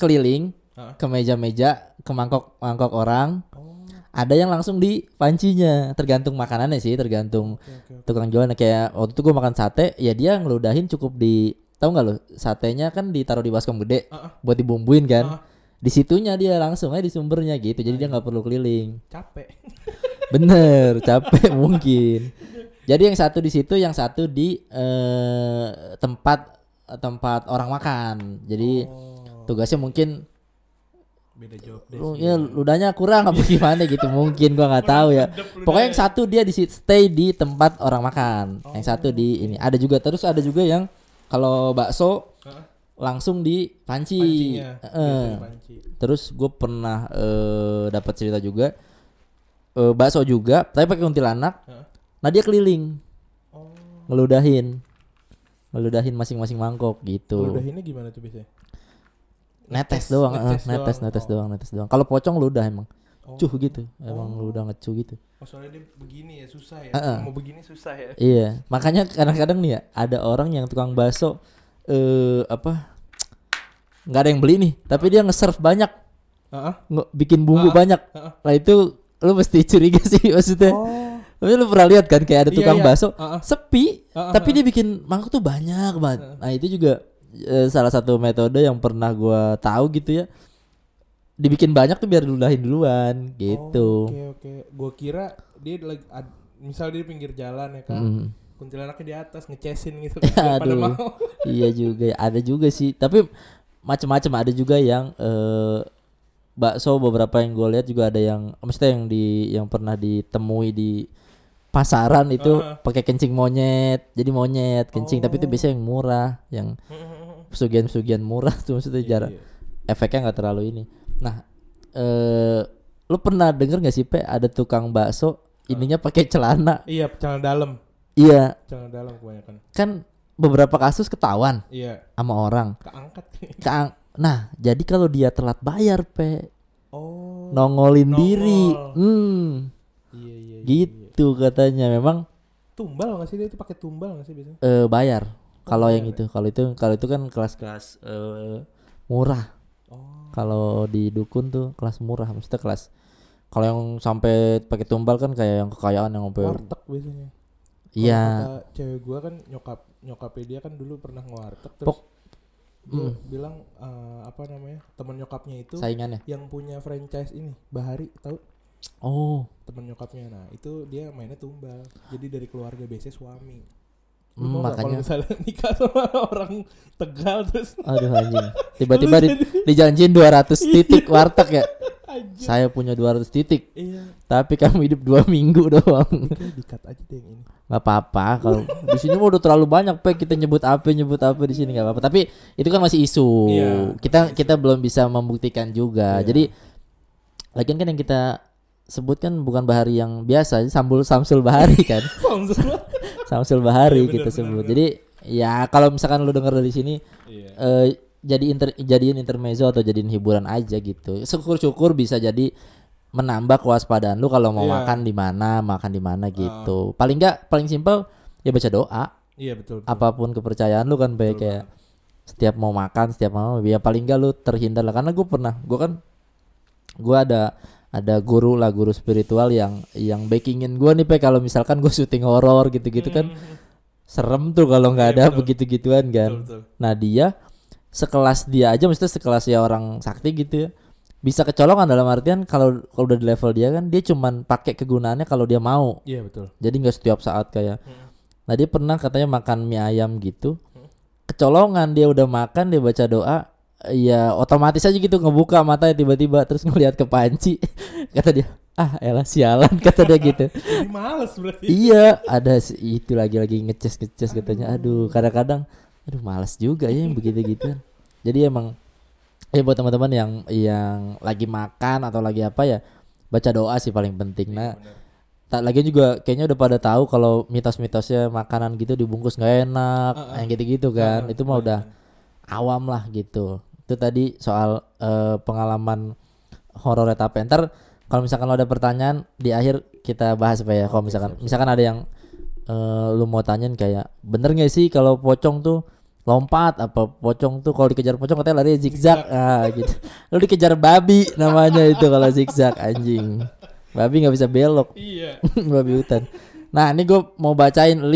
keliling Hah? ke meja-meja ke mangkok mangkok orang. Oh, ada yang langsung di pancinya. Tergantung makanannya sih tergantung oke oke. oke. tukang jualan kayak waktu itu gue makan sate ya dia ngeludahin cukup di tahu nggak lo satenya kan ditaruh di baskom gede Ah, ah, buat dibumbuin kan. Ah, di situnya dia langsung aja di sumbernya gitu. Jadi dia nggak perlu keliling. Capek. bener capek mungkin jadi yang satu di situ yang satu di eh, tempat tempat orang makan. Jadi Oh, tugasnya mungkin beda job lu ya ludahnya kurang apa gimana gitu mungkin gua nggak tahu ya. Pokoknya yang satu dia di stay di tempat orang makan. Yang satu di ini. Ada juga terus ada juga yang kalau bakso Hah? langsung di panci. Pancinya. Biasanya panci. terus gue pernah eh, dapat cerita juga. Eh, bakso juga tapi pakai kuntilanak. Hah? Nah dia keliling Oh, ngeludahin ngeludahin masing-masing mangkok gitu udah ini gimana tuh biasanya? netes Ngetes- doang ngetes eh, netes doang. netes Oh. doang netes doang kalau pocong ludah emang Oh. cuh gitu emang ludah ngecuh gitu Oh, soalnya dia begini ya susah ya. Heeh. Mau begini susah ya. Iya, makanya kadang-kadang nih ya ada orang yang tukang bakso eh apa nggak ada yang beli nih, tapi dia nge-serve banyak, Heeh. nge- bikin bumbu Ah, banyak. ah. Nah itu lu mesti curiga sih maksudnya. Oh. Tapi lu pernah lihat kan kayak ada Iya, tukang iya. bakso Ah, ah. sepi, Ah, ah, tapi dia bikin mangkok tuh banyak banget. Nah itu juga eh, salah satu metode yang pernah gua tahu gitu ya. Dibikin banyak tuh biar ludahin duluan gitu. Oh, Oke oke. Gua kira dia lagi misal dia di pinggir jalan ya kan. Mm. Kuntilanaknya di atas ngecesin gitu kan. pada mau. iya juga ada juga sih tapi macam-macam ada juga yang eh bakso beberapa yang gue lihat juga ada yang maksudnya yang di yang pernah ditemui di pasaran itu Ah. pakai kencing monyet jadi monyet kencing tapi itu Oh. biasanya yang murah yang pesugihan-pesugihan murah tuh maksudnya jarak Iya. efeknya nggak terlalu ini nah eh lu pernah denger gak sih pe ada tukang bakso ininya pakai celana Iya, celana dalam. iya Celana dalam kebanyakan. kan beberapa kasus ketahuan Iya, sama orang keangkat. Keang- nah, jadi kalau dia telat bayar, Pe, Oh. nongolin Nongol. diri. Hmm, Iya iya. iya, gitu katanya. Memang Tumbal nggak sih dia itu pakai tumbal nggak sih biasanya? eh, bayar. Kalau yang bayar itu, kalau itu kalau itu kan kelas-kelas eh, murah. Oh. Kalau di dukun tuh kelas murah, maksudnya kelas kalau yang sampai pakai tumbal kan kayak yang kekayaan yang sampai Warteg biasanya. Iya. cewek gua kan nyokap nyokapnya dia kan dulu pernah ngewarteg terus Pok- dia Mm. bilang eh, apa namanya teman nyokapnya itu Saingannya. yang punya franchise ini Bahari tahu Oh, teman nyokapnya. Nah itu dia mainnya tumbal. Jadi dari keluarga biasanya suami. Lu Hmm, nggak kalau makanya. misalnya nikah sama orang tegal terus? Aduh anjing. Tiba-tiba di, dijanjiin 200 titik warteg ya. anjir Saya punya 200 titik. iya. Tapi kamu hidup dua minggu doang. dikat aja deh ini. Nggak apa-apa. Kalau di sini udah terlalu banyak pe. Kita nyebut apa nyebut apa di sini nggak apa-apa. Tapi itu kan masih isu. Iya, kita kita belum bisa membuktikan juga. Iya. jadi lagian kan yang kita sebut kan bukan bahari yang biasa sambul samsul bahari kan. Samsul bahari. Bener, kita bener, sebut. bener. jadi ya kalau misalkan lu denger dari sini iya. eh jadi inter, jadiin intermezzo atau jadiin hiburan aja gitu. Syukur-syukur bisa jadi menambah kewaspadaan lu kalau mau Iya. makan di mana makan di mana gitu. Paling enggak paling simpel ya baca doa. Iya betul, betul. apa pun kepercayaan lu kan baik Betul kayak setiap mau makan setiap mau ya paling enggak lu terhindar lah. Karena gue pernah gue kan gue ada ada guru lah guru spiritual yang yang backingin gue nih pe kalau misalkan gue syuting horor gitu-gitu kan serem tuh kalau nggak Iya, ada betul. begitu-gituan kan betul, betul. Nah dia sekelas dia aja maksudnya sekelas ya orang sakti gitu ya bisa kecolongan dalam artian kalau kalau udah di level dia kan dia cuman pakai kegunaannya kalau dia mau iya betul jadi nggak setiap saat kayak Hmm. nah dia pernah katanya makan mie ayam gitu kecolongan dia udah makan dia baca doa ya otomatis aja gitu ngebuka matanya tiba-tiba terus ngelihat ke panci. Kata dia ah elah sialan kata dia gitu. Jadi males berarti. Iya ada itu lagi-lagi ngeces ngeces katanya aduh kadang-kadang aduh malas juga ya yang begitu gituan jadi emang ya buat teman-teman yang yang lagi makan atau lagi apa ya baca doa sih paling penting. Nah tak lagi juga kayaknya udah pada tahu kalau mitos-mitosnya makanan gitu dibungkus nggak enak Ah, ah. yang gitu-gitu kan. Ah, itu mah udah awam lah gitu itu tadi soal eh, pengalaman horor apa ntar kalau misalkan lo ada pertanyaan di akhir kita bahas apa ya kalau misalkan. misalkan ada yang eh, lu mau tanyain kayak bener nggak sih kalau pocong tuh lompat? Apa pocong tuh kalau dikejar pocong katanya lari zigzag. Ah gitu. Lu dikejar babi namanya itu kalau zigzag anjing. Babi nggak bisa belok. Iya. babi hutan nah ini gue mau bacain 5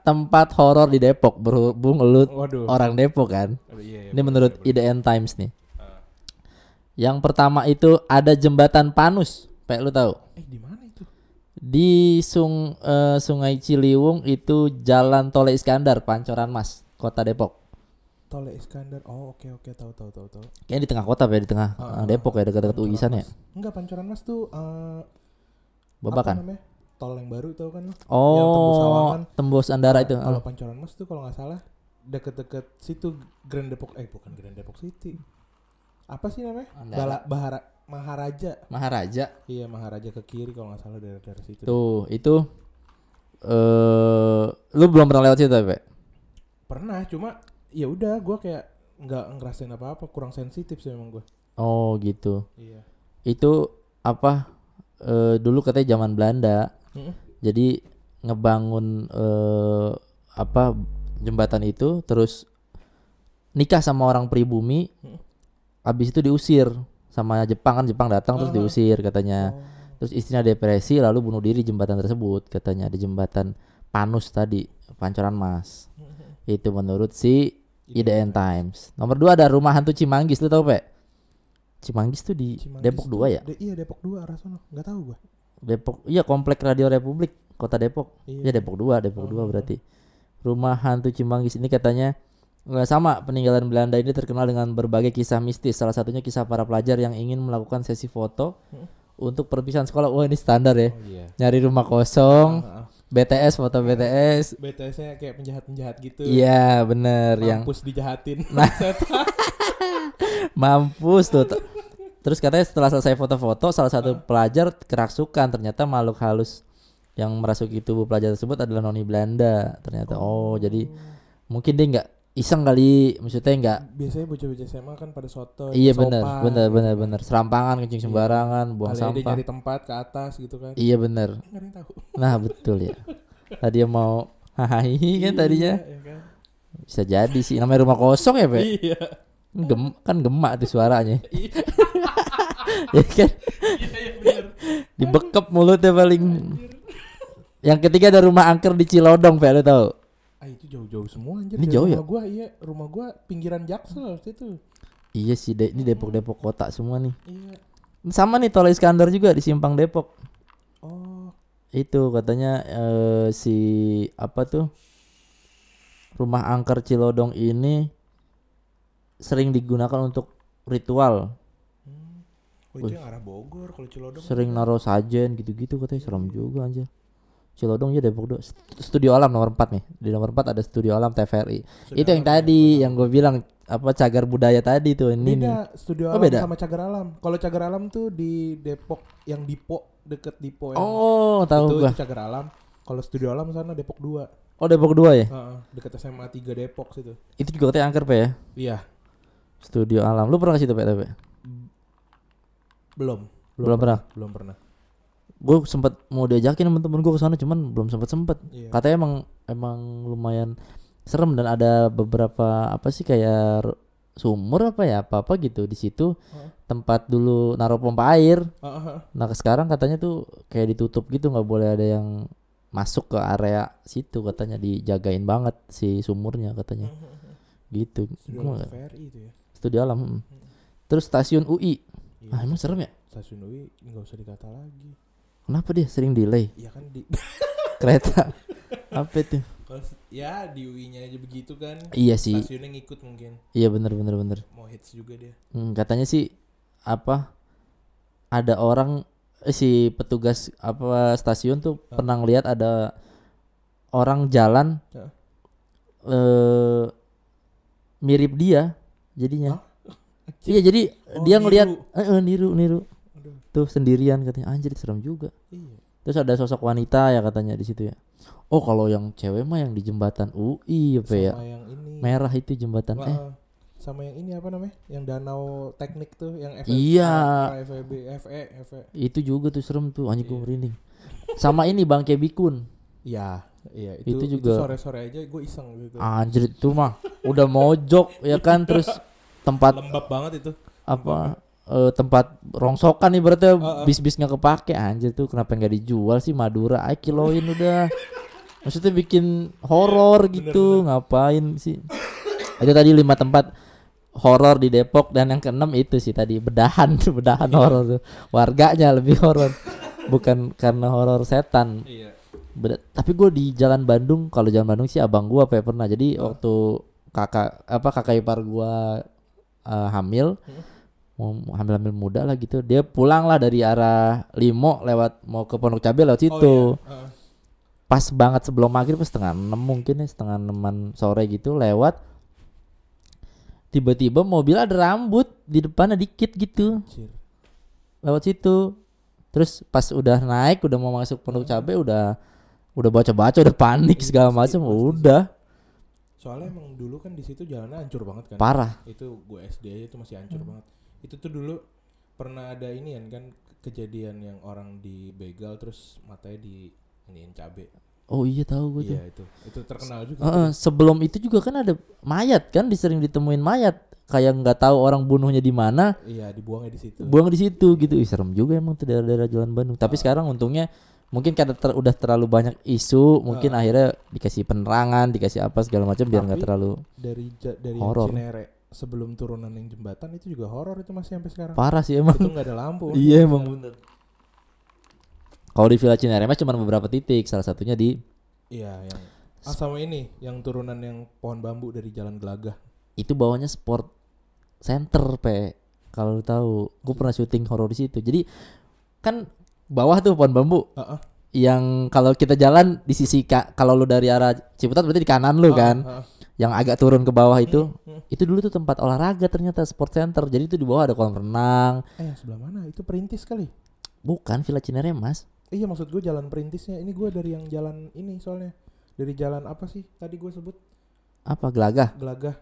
tempat horor di Depok berhubung lu Waduh. orang Depok kan Aduh, iya, iya, ini menurut bener. IDN Times nih Ah. yang pertama itu ada jembatan Panus Pak lu tahu Eh di mana itu? di sung eh, Sungai Ciliwung itu Jalan Tole Iskandar Pancoran Mas Kota Depok Tole Iskandar. Oh oke oke tahu tahu tahu tahu. Kayaknya di tengah kota ya di tengah Ah, eh, Depok ya dekat-dekat UI sana ya. Enggak Pancoran Mas tuh apa Babakan namanya? Tol yang baru tahu kan lo? Yang tembus Oh Sawangan. tembus Andara Nah, itu Kalau ah. Pancoran Mas tuh kalau nggak salah deket-deket situ Grand Depok eh bukan Grand Depok City. Apa sih namanya? Andara. Bala, Bahara Maharaja. Maharaja Iya Maharaja ke kiri kalau nggak salah dari dari situ. tuh itu eh lu belum pernah lewat situ Pak Pernah cuma ya udah gua kayak nggak ngerasain apa-apa kurang sensitif sih emang gua. oh gitu Iya. itu apa eh dulu katanya zaman Belanda Mm-mm. jadi ngebangun eh apa jembatan itu terus nikah sama orang pribumi Hmm. habis itu diusir sama Jepang kan Jepang datang terus diusir katanya Oh. terus istrinya depresi lalu bunuh diri di jembatan tersebut katanya di jembatan Panus tadi Pancoran Mas itu menurut si IDN Times nomor dua ada rumah hantu Cimanggis lu tahu Pak Cimanggis tuh di Cimanggis Depok tuh- 2 ya De- iya Depok 2 arah sono. Nggak tahu gua. Depok iya komplek Radio Republik Kota Depok Iya. Ya Depok 2, Depok 2 Oh. berarti. Rumah hantu Cimanggis ini katanya nggak sama peninggalan Belanda ini terkenal dengan berbagai kisah mistis. Salah satunya kisah para pelajar yang ingin melakukan sesi foto Hmm. untuk perpisahan sekolah. Wah ini standar ya. Oh iya. Nyari rumah kosong, Ah, ah. BTS foto BTS. BTS-nya kayak penjahat-penjahat gitu. Iya bener yang Mampus dijahatin. Nah. mampus tuh. Terus katanya setelah selesai foto-foto salah satu pelajar kerasukan. Ternyata makhluk halus yang merasuki tubuh pelajar tersebut adalah noni Belanda ternyata. Oh, jadi mungkin dia nggak iseng kali maksudnya nggak biasanya bocah-bocah SMA kan pada soto iya gitu bener kan. bener serampangan kencing sembarangan buang Kali sampah. nyari tempat ke atas gitu kan. Iya tahu. Nah betul ya. Tadi mau hai kan tadinya. Iya, iya kan? bisa jadi sih namanya rumah kosong ya Pe iya. Gem, kan gemak tuh suaranya. Iya. ya kan? Iya iya dibekep mulutnya paling. Yang ketiga ada rumah angker di Cilodong Pe lu tahu? Ah itu jauh-jauh semua anjir. Ini jauh ya? rumah gua iya. Rumah gua pinggiran Jaksel situ iya sih De- ini Depok Depok kota semua nih. Iya. Sama nih Tol Iskandar juga di Simpang Depok. Oh. Itu katanya eh, si apa tuh rumah angker Cilodong ini sering digunakan untuk ritual oh itu yang arah Bogor kalau Cilodong sering naruh sajen gitu-gitu katanya serem juga anjir. Cilodong ya Depok do studio alam nomor 4 nih. Di nomor 4 ada studio alam TVRI Studio itu yang Alam, tadi ya, yang gue bilang apa cagar budaya tadi tuh ini nih. Beda studio Oh, alam beda? sama cagar alam. Kalau cagar alam tuh di Depok yang Dipo deket Dipo yang oh itu, tahu gua. itu cagar alam. Kalau studio alam sana Depok 2 oh Depok 2 ya? Heeh, deket SMA 3 Depok situ. Itu juga katanya angker pe ya? Iya. Studio alam. Lu pernah ke situ pe tapi belum. Belum pernah? belum pernah. Gue sempet mau diajakin temen-temen gue ke sana cuman belum sempet sempet. Iya. Katanya emang emang lumayan serem dan ada beberapa apa sih kayak sumur apa ya apa apa gitu di situ. Heeh. tempat dulu naruh pompa air. Heeh. nah sekarang katanya tuh kayak ditutup gitu nggak boleh ada yang masuk ke area situ katanya dijagain banget si sumurnya katanya. Gitu. Studio Gua alam itu ya? Studio alam mm. terus stasiun UI Iya. ah emang serem ya stasiun UI nggak usah dikata lagi kenapa dia sering delay ya kan di kereta apa itu ya di UI-nya aja begitu kan iya sih stasiunnya ngikut mungkin iya bener bener bener mau hits juga dia Hmm, katanya sih apa ada orang eh, si petugas apa stasiun tuh Ah. pernah ngeliat ada orang jalan Ah. eh mirip dia jadinya. Hah? Iya jadi Oh, dia ngeliat niru. eh, eh, niru niru Aduh, tuh sendirian katanya anjir serem juga. iya Terus ada sosok wanita ya katanya di situ ya. Oh kalau yang cewek mah yang di jembatan UI apa ya? sama yang ini Merah itu jembatan eh Heeh. sama yang ini apa namanya yang danau teknik tuh yang FE Iya. FEB FE FE itu juga tuh serem tuh anjing gue Iya. merinding. Sama ini Bangke Bikun. ya Iya, Itu itu, itu juga- sore-sore aja gue iseng gitu. Anjir itu mah udah mojok ya kan terus tempat Lembab banget itu. apa eh, tempat rongsokan nih berarti Heeh. bis-bis nggak kepake. Anjir tuh kenapa nggak dijual sih? Madura ay kiloin udah. Maksudnya bikin horor gitu ngapain sih? Itu tadi lima tempat horor di Depok dan yang keenam itu sih tadi bedahan tuh bedahan horor tuh. Warganya lebih horor bukan karena horor setan. Iya. Beda- tapi gue di Jalan Bandung kalau Jalan Bandung sih abang apa ya pernah. Jadi waktu kakak apa kakak ipar gua eh, hamil mau hamil hamil muda lah gitu. Dia pulang lah dari arah Limo lewat mau ke Pondok Cabe lewat situ. Oh, iya. Heeh. pas banget sebelum maghrib pas setengah enam mungkin ya setengah enaman sore gitu lewat. Tiba-tiba mobil ada rambut di depannya dikit gitu. Anjir. lewat situ. Terus pas udah naik udah mau masuk Pondok Cabe udah udah baca-baca udah panik segala pasti, macam udah Soalnya emang dulu kan di situ jalannya hancur banget kan. parah Itu gue SD aja itu masih Hmm. hancur banget. Itu tuh dulu pernah ada ini kan kejadian yang orang dibegal terus matanya di iniin cabe. oh iya tahu gue tuh Iya itu. Itu terkenal juga. Heeh, sebelum itu juga kan ada mayat kan disering ditemuin mayat kayak nggak tahu orang bunuhnya di mana Iya, dibuangnya di situ. buang di situ gitu Ih, serem juga emang tuh daerah-daerah Jalan Bandung tapi sekarang untungnya mungkin karena ter- udah terlalu banyak isu mungkin akhirnya dikasih penerangan dikasih apa segala macam biar nggak terlalu dari dari Horor. Cinere sebelum turunan yang jembatan itu juga horor itu masih sampai sekarang. parah sih emang itu nggak ada lampu. iya emang bener kalau di Villa Cinere mah cuma beberapa titik salah satunya di Iya, yang ah, sama ini yang turunan yang pohon bambu dari Jalan Gelagah. itu bawahnya sport center pe kalau lu tahu gue pernah syuting horor di situ jadi kan bawah tuh pohon bambu. Heeh. yang kalau kita jalan di sisi ka- kalau lu dari arah Ciputat berarti di kanan lu kan? Heeh. yang agak turun ke bawah itu hmm. itu dulu tuh tempat olahraga ternyata sport center. Jadi itu di bawah ada kolam renang. Eh, sebelah mana? Itu perintis kali. bukan Villa Cinere mas. Iya maksud gue jalan perintisnya. Ini gue dari yang jalan ini soalnya. Dari jalan apa sih tadi gue sebut? Apa gelagah? Gelagah.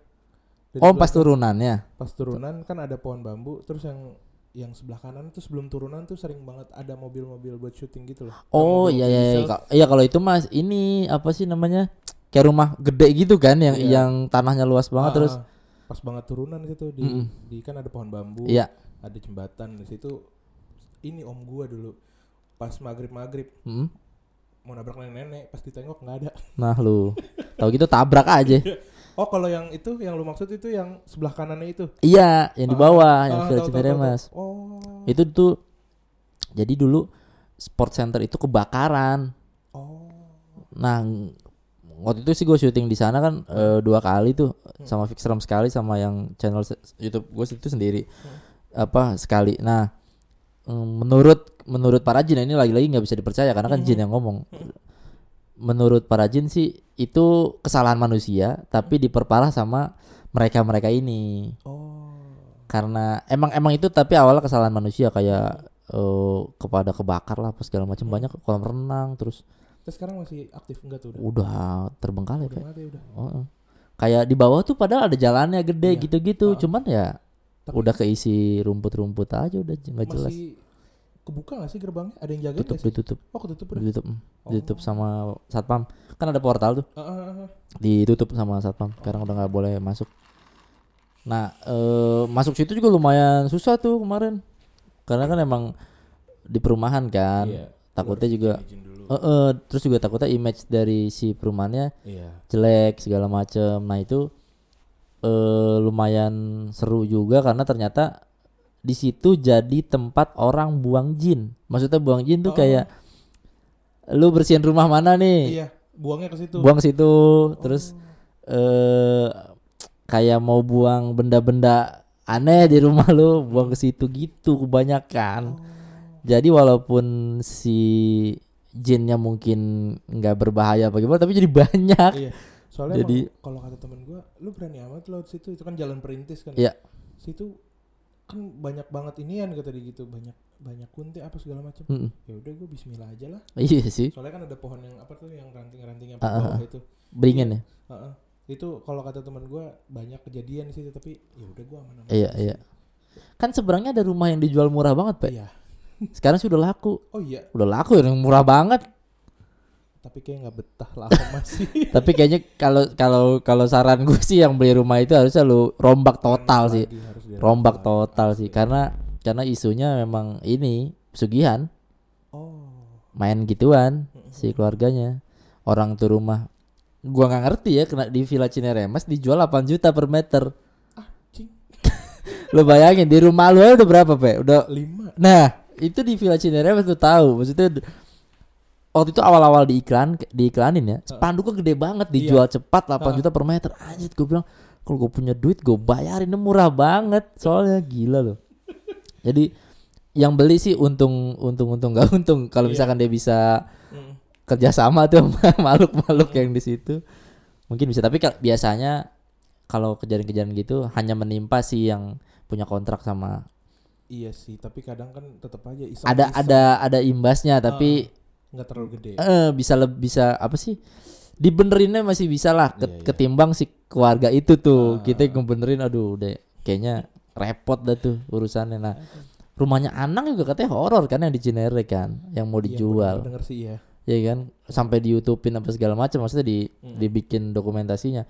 Dari oh pas Gelagah, turunannya? Pas turunan kan ada pohon bambu terus yang yang sebelah kanan tuh sebelum turunan tuh sering banget ada mobil-mobil buat syuting gitu loh oh iya iya iya. Ka- iya kalau itu mas ini apa sih namanya kayak rumah gede gitu kan yang Iya. yang tanahnya luas banget Ah, terus pas banget turunan gitu di, Mm-mm. di kan ada pohon bambu iya ada jembatan di situ ini om gua dulu pas maghrib maghrib Mm. mau nabrak nenek-nenek pas ditengok nggak ada nah lu tahu gitu tabrak aja oh kalau yang itu yang lu maksud itu yang sebelah kanannya itu? Iya yang di bawah yang Ah, Villa tahu, tahu, Cinere tahu, tahu. mas oh. Itu tuh jadi dulu sport center itu kebakaran. Oh. Nah waktu itu sih gue syuting di sana kan eh, dua kali tuh sama Fix Ram sekali sama yang channel YouTube gue itu sendiri. Apa sekali. Nah mm, menurut menurut para jin ini lagi-lagi nggak bisa dipercaya karena kan jin yang ngomong menurut para jin sih itu kesalahan manusia tapi diperparah sama mereka mereka ini. Oh. Karena emang emang itu tapi awalnya kesalahan manusia kayak eh, kepada kebakar lah apa segala macam. Banyak kolam renang terus terus sekarang masih aktif? Enggak tuh udah? Udah terbengkalai udah mati udah. Oh, kayak di bawah tuh padahal ada jalannya gede Iya. gitu-gitu Heeh. cuman ya Tapi- udah keisi rumput-rumput aja udah nggak jelas. masih kebuka gak sih gerbangnya? Ada yang jaga tutup ditutup. Oh ketutup udah? Ditutup. Oh. ditutup sama satpam. Kan ada portal tuh. Ah, ah, ah. ditutup sama satpam. Sekarang udah nggak boleh masuk. Nah eh, masuk situ juga lumayan susah tuh kemarin. Karena kan emang di perumahan kan. Iya, takutnya juga. Eh, eh, terus juga takutnya image dari si perumahannya iya. jelek segala macem. Nah itu eh lumayan seru juga karena ternyata di situ jadi tempat orang buang jin. Maksudnya buang jin tuh Oh. kayak lu bersihin rumah mana nih? Iya buangnya ke situ. Buang situ terus eh kayak mau buang benda-benda aneh di rumah lu buang ke situ gitu kebanyakan. Jadi walaupun si jinnya mungkin nggak berbahaya bagaimana tapi jadi banyak. Iya soalnya Jadi- kalau kata temen gua lu berani amat di situ. Itu kan jalan perintis kan. Iya. situ kan banyak banget inian kata dia gitu banyak banyak kunti apa segala macam Mm-mm. ya udah gua Bismillah aja lah iya sih soalnya kan ada pohon yang apa tuh yang ranting-ranting yang bawah ah. itu beringin ya Heeh. itu kalau kata teman gua banyak kejadian di situ tapi ya udah gua aman aman Iya, iya. Kan seberangnya ada rumah yang dijual murah banget, Pak. iya Sekarang sudah laku. oh iya Udah laku ya, yang murah banget. Tapi kayak nggak betah lama masih Tapi kayaknya kalau kalau kalau saran gue sih yang beli rumah itu harusnya lu rombak total sih. Rombak total sih karena karena isunya memang ini pesugihan, oh main gituan si keluarganya. Orang tuh rumah gua nggak ngerti ya kena di Villa Cineremas dijual 8 juta per meter. Lu bayangin di rumah lu udah berapa, Pe? Udah lima Nah, itu di Villa Cineremas tuh tahu. Maksudnya waktu itu awal-awal diiklan diiklanin ya, spanduknya gede banget dijual cepat 8 juta per meter. Anjir, gue bilang kalau gue punya duit gue bayarin murah banget. Soalnya gila loh. Jadi yang beli sih untung untung untung gak untung. Kalau misalkan dia bisa Mm. kerjasama tuh makhluk-makhluk yang di situ mungkin bisa. Tapi biasanya kalau kejadian-kejadian gitu hanya menimpa sih yang punya kontrak sama iya sih tapi kadang kan tetap aja iseng ada ada ada imbasnya tapi nggak terlalu gede. Eh bisa lebih bisa apa sih? Dibenerinnya masih bisa lah ke- Iya, iya. ketimbang si keluarga itu tuh. Kita ngebenerin aduh udah kayaknya repot dah tuh urusannya. Nah rumahnya Anang juga katanya horor kan yang di Cinere kan yang mau Iya, dijual. denger sih ya ya kan? Sampai di YouTubein apa segala macam maksudnya di dibikin dokumentasinya.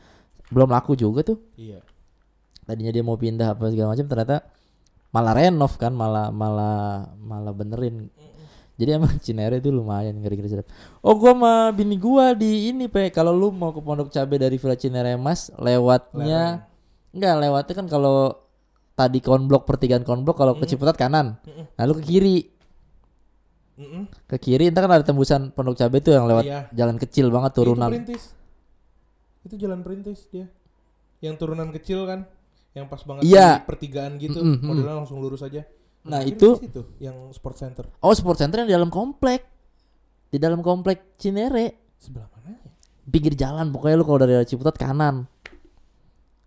Belum laku juga tuh. Iya. Tadinya dia mau pindah apa segala macam ternyata malah renov kan malah malah malah benerin jadi emang Cinere itu lumayan ngeri-ngeri sedap. Oh gua sama bini gua di ini pe kalau lu mau ke Pondok Cabe dari Villa Cinere Mas lewatnya enggak lewatnya kan kalau tadi konblok pertigaan konblok kalau ke Ciputat kanan. Lalu ke kiri. Ke kiri entar kan ada tembusan Pondok Cabe tuh yang lewat Iya. jalan kecil banget turunan. Itu perintis. Itu jalan perintis dia. Yang turunan kecil kan, yang pas banget Iya. di pertigaan gitu, mm. modelnya langsung lurus aja. Nah, Mungkin itu- situ yang sport center. Oh, sport center yang di dalam komplek. Di dalam komplek Cinere. Sebelah mana? ya? Pinggir jalan pokoknya lu kalau dari Ciputat kanan.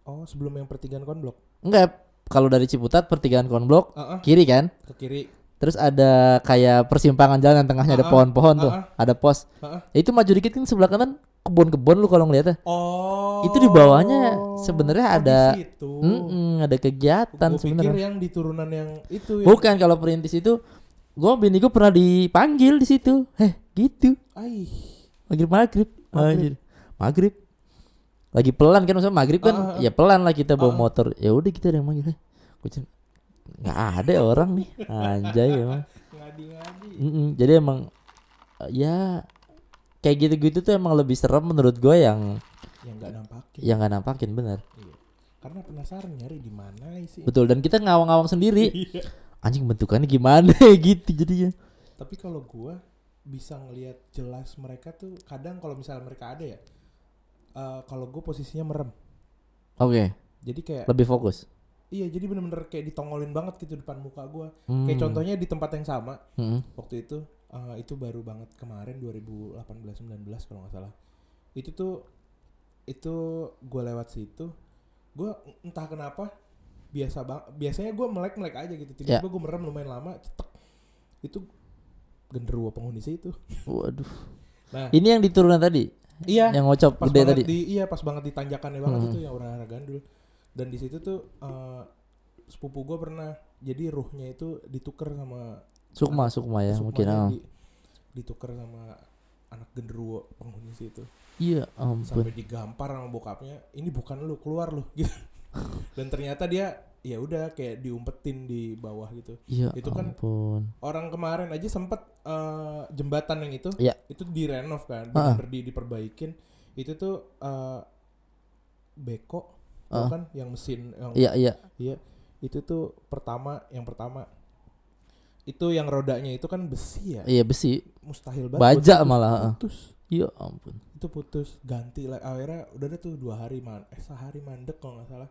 Oh, sebelum yang pertigaan konblok. Enggak, kalau dari Ciputat pertigaan konblok Ah, ah, kiri kan? ke kiri. Terus ada kayak persimpangan jalan yang tengahnya ada Ah, ah, pohon-pohon tuh, ah, ada pos. Ya itu maju dikit kan sebelah kanan kebun-kebun lu kalau ngeliatnya. Oh. Itu di bawahnya sebenarnya oh, ada. Mm-mm, ada kegiatan sebenarnya. yang di turunan yang itu ya. Bukan kalau perintis itu gua bini gua pernah dipanggil di situ. Heh, gitu. Aih. Maghrib maghrib. Maghrib. Maghrib. Lagi pelan kan maksudnya maghrib kan ya pelan lah kita bawa motor. Ya udah kita ada yang manggil. Eh, gua cuma, nggak ada orang nih. Anjay emang. Ngadi-ngadi. Mm-mm, jadi emang eh, ya kayak gitu-gitu tuh emang lebih serem menurut gue yang Yang nggak nampakin. yang nggak nampakin bener Iya. Karena penasaran nyari di mana sih. betul dan kita ngawang-ngawang sendiri Iya. anjing bentukannya gimana gitu jadinya Tapi kalau gua bisa ngelihat jelas mereka tuh kadang kalau misalnya mereka ada ya. eh, kalau gue posisinya merem. oke Jadi kayak lebih fokus iya jadi bener-bener kayak ditongolin banget gitu depan muka gua. Hmm. Kayak contohnya di tempat yang sama Mm-mm. waktu itu eh, itu baru banget kemarin 2018 19 kalau nggak salah. Itu tuh itu gua lewat situ gua entah kenapa biasa bang biasanya gua melek-melek aja gitu tiba-tiba gua merem lumayan lama cetek itu genderuwo penghuni situ waduh nah ini yang diturunan tadi iya yang ngocok gede banget tadi di iya pas banget di tanjakannya banget Hmm. itu yang orang gandul dan di situ tuh eh, sepupu gua pernah jadi ruhnya itu ditukar sama sukma sukma ya Sukma mungkin ah. di, ditukar sama anak genderuwo penghuni situ. Iya ampun. Sampai digampar sama bokapnya ini bukan lu keluar lu. Gitu. Dan ternyata dia ya udah kayak diumpetin di bawah gitu. Iya itu kan- ampun. orang kemarin aja sempet eh, jembatan yang itu Iya. itu direnov kan di diperbaikin. Itu tuh eh, beko Ah. kan yang mesin yang iya iya. Iya. Itu tuh pertama yang pertama. Itu yang rodanya itu kan besi ya? Iya besi. Mustahil banget Baja putus. malah, ah. putus. Iya ampun. Itu putus. Ganti lah. Akhirnya udah ada tuh dua hari man eh sehari mandek kalau nggak salah.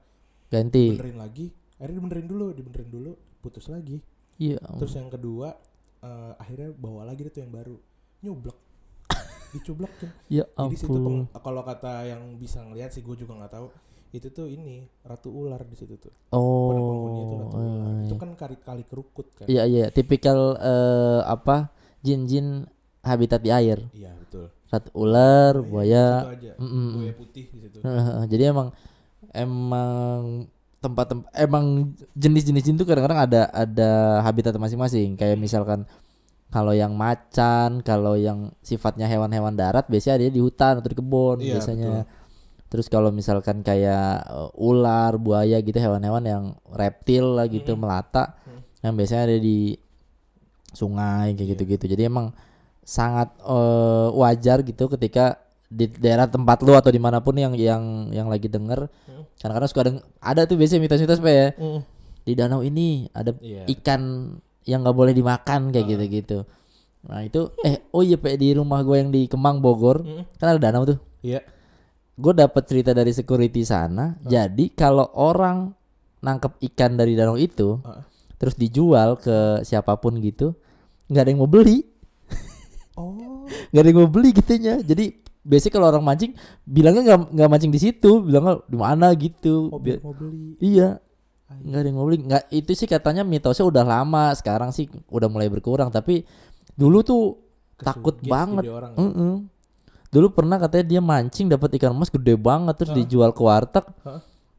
Ganti. Benerin lagi. Akhirnya dibenerin dulu dibenerin dulu putus lagi. Iya ampun. terus yang kedua eh, akhirnya bawa lagi deh tuh yang baru. Nyublek iya jadi situ ampun. peng- kalau kata yang bisa ngeliat sih gue juga nggak tahu itu tuh ini ratu ular di situ tuh. Oh pada penghuni itu ratu ular. iya. itu kan kali kali kerukut kan? Iya iya, tipikal eh, apa jin-jin habitat di air, iya betul. Ratu ular, Nah, iya, buaya. aja. Mm-mm. buaya putih di situ. Jadi emang emang tempat-tempat emang jenis-jenis jin tuh kadang-kadang ada ada habitat masing-masing. Kayak misalkan Kalau yang macan, kalau yang sifatnya hewan-hewan darat biasanya dia di hutan atau di kebun Iya, biasanya. Terus kalau misalkan kayak uh, ular, buaya gitu hewan-hewan yang reptil lah gitu melata yang biasanya ada di sungai kayak gitu-gitu. Jadi emang sangat eh, wajar gitu ketika di daerah tempat lu atau di mana pun yang yang yang lagi denger kadang-kadang suka deng- ada tuh biasanya mitos-mitos Pe, ya di danau ini ada Iya. ikan yang nggak boleh dimakan kayak gitu-gitu. Nah itu eh oh iya Pe, di rumah gue yang di Kemang Bogor kan ada danau tuh. Iya. Gue dapat cerita dari security sana. Jadi kalau orang nangkep ikan dari danau itu Heeh. terus dijual ke siapa pun gitu, nggak ada yang mau beli, Oh. nggak ada yang mau beli gitunya. Jadi biasanya kalau orang mancing bilangnya nggak nggak mancing di situ, bilangnya di mana gitu. Oh, Biar- mau beli. Iya, nggak ada yang mau beli. Nggak itu sih katanya mitosnya udah lama. Sekarang sih udah mulai berkurang. Tapi dulu tuh takut banget. orang. Mm-mm. Dulu pernah katanya dia mancing dapat ikan emas gede banget terus dijual ke warteg.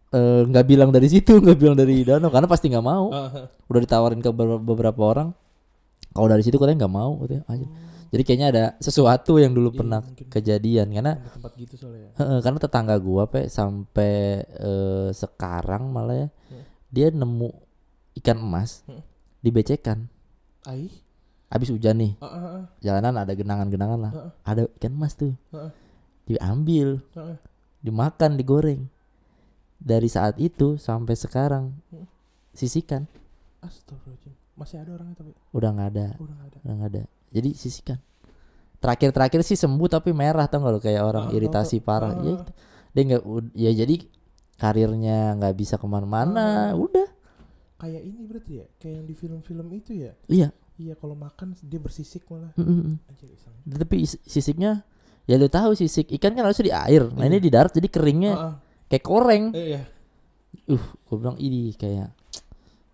Eh, nggak bilang dari situ, nggak bilang dari danau karena pasti nggak mau. Ah, Udah ditawarin ke beber- beberapa orang. Kalau dari situ katanya nggak mau katanya. Aja. Jadi kayaknya ada sesuatu yang dulu Iya, pernah mungkin. kejadian karena tempat gitu soalnya. Heeh, karena tetangga gua pe sampai eh, sekarang malah ya Hmm. dia nemu ikan emas Hmm. dibecekan. Ai. Habis hujan nih, ah, ah. jalanan ada genangan-genangan lah. Heeh. Ada ikan emas tuh. Heeh. Diambil, Heeh. dimakan, digoreng. Dari saat itu sampai sekarang Hmm. sisikan Astagfirullahaladzim. Masih ada orangnya tapi udah nggak ada, udah nggak ada. udah nggak ada. Jadi sisikan. Terakhir-terakhir sih sembuh tapi merah tau nggak lo kayak orang Ah, iritasi tahu. parah. Ah, Ya, dia nggak ya jadi karirnya nggak bisa ke mana-mana. Udah Kayak ini berarti ya, kayak yang di film-film itu ya. Iya. Iya, kalau makan dia bersisik malah. mm, mm, mm. Anjir, iseng. Tapi is- sisiknya ya lu tahu sisik ikan kan harusnya di air. Nah ini Iya. di darat jadi keringnya Ah, ah. kayak koreng. Eh, iya. Uh, gue bilang ini kayak.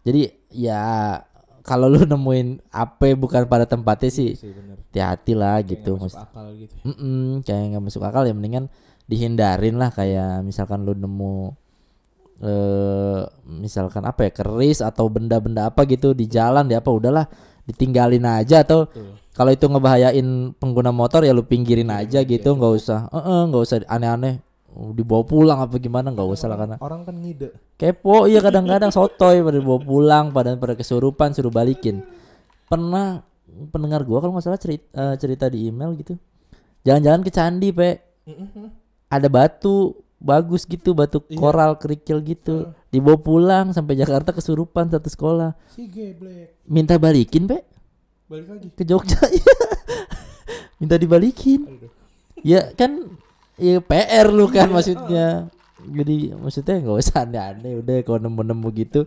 Jadi ya kalau lu nemuin apa bukan pada tempatnya sih, Iya hati-hati lah Kayak gitu. nggak masuk akal gitu. ya. Mm-mm, kayak nggak masuk akal ya mendingan dihindarin lah kayak misalkan lu nemu eh misalkan apa ya keris atau benda-benda apa gitu di jalan di apa udahlah ditinggalin aja atau kalau itu ngebahayain pengguna motor ya lu pinggirin Pinggirin aja aja, gitu nggak usah. Eh eh, nggak usah aneh-aneh. Oh, dibawa pulang apa gimana? Nggak usah lah karena Orang kan ngide. kepo iya kadang-kadang sotoy pada dibawa pulang pada pada kesurupan suruh balikin. Pernah pendengar gua kalau nggak salah cerita cerita di email gitu. Jalan-jalan ke candi pe. Ada batu bagus gitu batu Iya. koral kerikil gitu dibawa pulang sampai Jakarta kesurupan satu sekolah Si geblek. minta balikin pe Balik lagi. ke Jogja iya. minta dibalikin Aduh. ya kan ya PR lu kan maksudnya jadi maksudnya nggak usah aneh-aneh udah kalau nemu-nemu gitu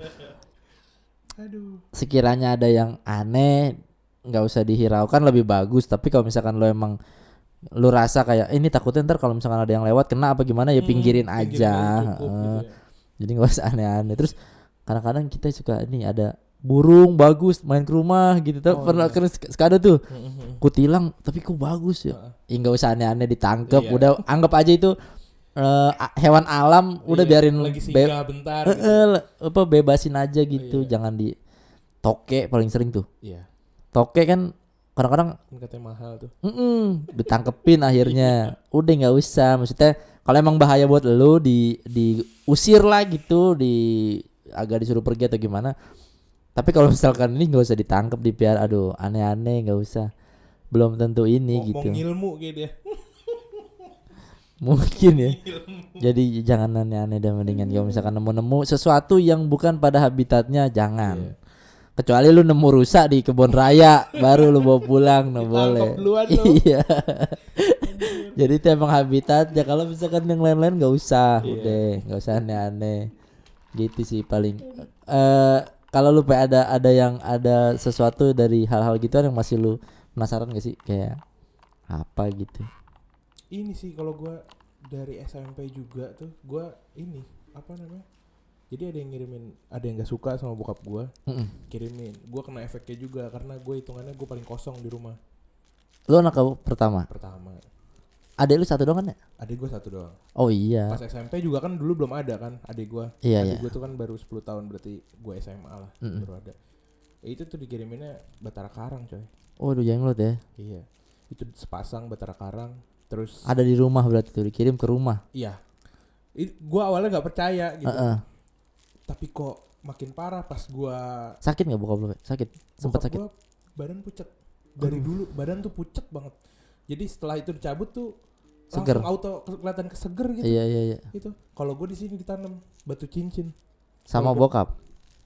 Aduh. sekiranya ada yang aneh nggak usah dihiraukan lebih bagus tapi kalau misalkan lo emang lu rasa kayak "Eh, ini takutnya ntar kalau misalkan ada yang lewat kena apa gimana ya Hmm, pinggirin pinggirin aja cukup Heeh. gitu ya. jadi nggak usah aneh-aneh terus kadang-kadang kita suka ini ada burung bagus main ke rumah gitu tuh Oh, pernah iya. kan suka ada tuh Mm-mm. kutilang tapi kok bagus ya Heeh. ya nggak usah aneh-aneh ditangkep Iya. udah anggap aja itu a- hewan alam udah Iya, biarin lagi be- bentar eh, gitu. apa bebasin aja gitu Iya. jangan di toke paling sering tuh Iya. toke kan kadang-kadang Kan katanya mahal tuh. mm ditangkepin akhirnya. Udah nggak usah. Maksudnya kalau emang bahaya buat lu di diusir lah gitu di agak disuruh pergi atau gimana. Tapi kalau misalkan ini nggak usah ditangkep di aduh aneh-aneh nggak usah. Belum tentu ini Mau, gitu. ngilmu gitu ya. mungkin ya. Jadi jangan aneh-aneh dan mendingan. Kalau misalkan nemu-nemu sesuatu yang bukan pada habitatnya jangan. Iya. Kecuali lu nemu rusak di kebun raya baru lu bawa pulang no boleh. iya. Jadi itu emang habitatnya kalau misalkan yang lain-lain nggak usah Iya. udah nggak usah aneh-aneh. Gitu sih paling. Eh kalau lu ada ada yang ada sesuatu dari hal-hal gitu yang masih lu penasaran gak sih? Kayak apa gitu? Ini sih kalau gua dari SMP juga tuh gua ini apa namanya? Jadi ada yang ngirimin, ada yang gak suka sama bokap gua, Mm-mm. kirimin. Gua kena efeknya juga karena gue hitungannya gue paling kosong di rumah lu anak kamu pertama pertama. Adik lu satu doang kan ya? Adik gue satu doang. Oh iya. Pas SMP juga kan dulu belum ada kan adik gua. Iya adik iya. gue tuh kan baru 10 tahun berarti gue SMA lah Mm-mm. baru ada. Ya, itu tuh dikiriminnya Batara Karang coy. Oh, udah jenglot ya. Iya. Itu sepasang batara karang. Terus Ada di rumah berarti tuh dikirim ke rumah. iya. Gua awalnya nggak percaya gitu. Heeh. Tapi kok makin parah pas gua Sakit nggak bokap lu? Sakit. Sempat sakit. gua badan pucet. Dari dulu badan tuh pucet banget. Jadi setelah itu dicabut tuh Seger. langsung auto ke- kelihatan keseger gitu. Iya iya iya. Itu. Kalau gua di sini ditanam batu cincin. Sama Kalau bokap.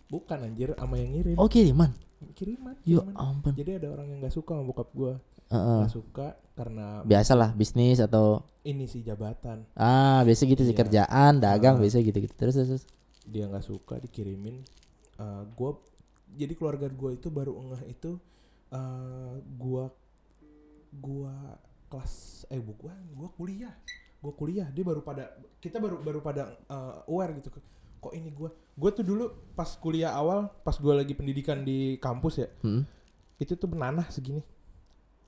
Bukan anjir sama yang ngirim. Oh kiriman. Kiriman. Ya kiriman. ampun. Jadi ada orang yang nggak suka sama bokap gua. Nggak suka karena Biasalah bisnis atau ini sih jabatan. ah biasa gitu sih Iya. kerjaan, dagang Ah. biasa gitu-gitu. Terus terus. terus. Dia nggak suka dikirimin Eh gua jadi keluarga gua itu baru ngeh itu eh gua gua kelas eh bu gua gua kuliah gua kuliah dia baru pada kita baru baru pada eh, aware gitu kok ini gua gua tuh dulu pas kuliah awal pas gua lagi pendidikan di kampus ya Hmm. itu tuh menanah segini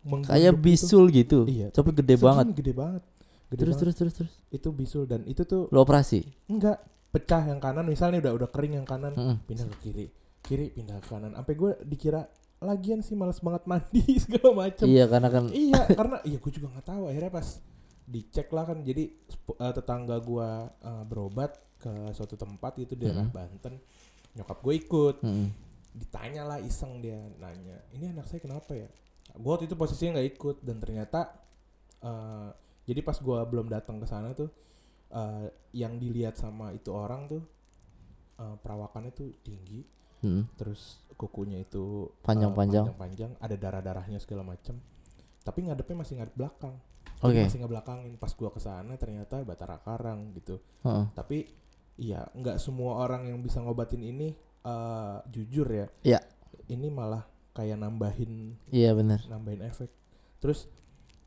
Kayak bisul gitu. iya Tapi gede segini, banget. gede banget gede Terus banget. terus terus terus. itu bisul dan itu tuh Lu operasi. enggak pecah yang kanan misalnya udah udah kering yang kanan Heeh. pindah ke kiri kiri pindah ke kanan sampai gue dikira lagian sih males banget mandi segala macem Iya karena kan iya karena iya gue juga nggak tahu akhirnya pas dicek lah kan jadi eh, tetangga gue eh, berobat ke suatu tempat di daerah Mm. Banten nyokap gue ikut Mm-mm. ditanya lah iseng dia nanya ini anak saya kenapa ya gue waktu itu posisinya nggak ikut dan ternyata eh, jadi pas gue belum datang ke sana tuh eh, yang dilihat sama itu orang tuh eh, perawakannya tuh tinggi Mm. terus kukunya itu eh, Panjang-panjang. panjang ada darah darahnya segala macam tapi ngadepnya masih ngadep belakang Oke. Jadi masih ngebelakangin pas gua ke sana ternyata batara karang gitu Heeh. tapi iya nggak semua orang yang bisa ngobatin ini eh, jujur ya Iya. ini malah kayak nambahin Iya benar. nambahin efek terus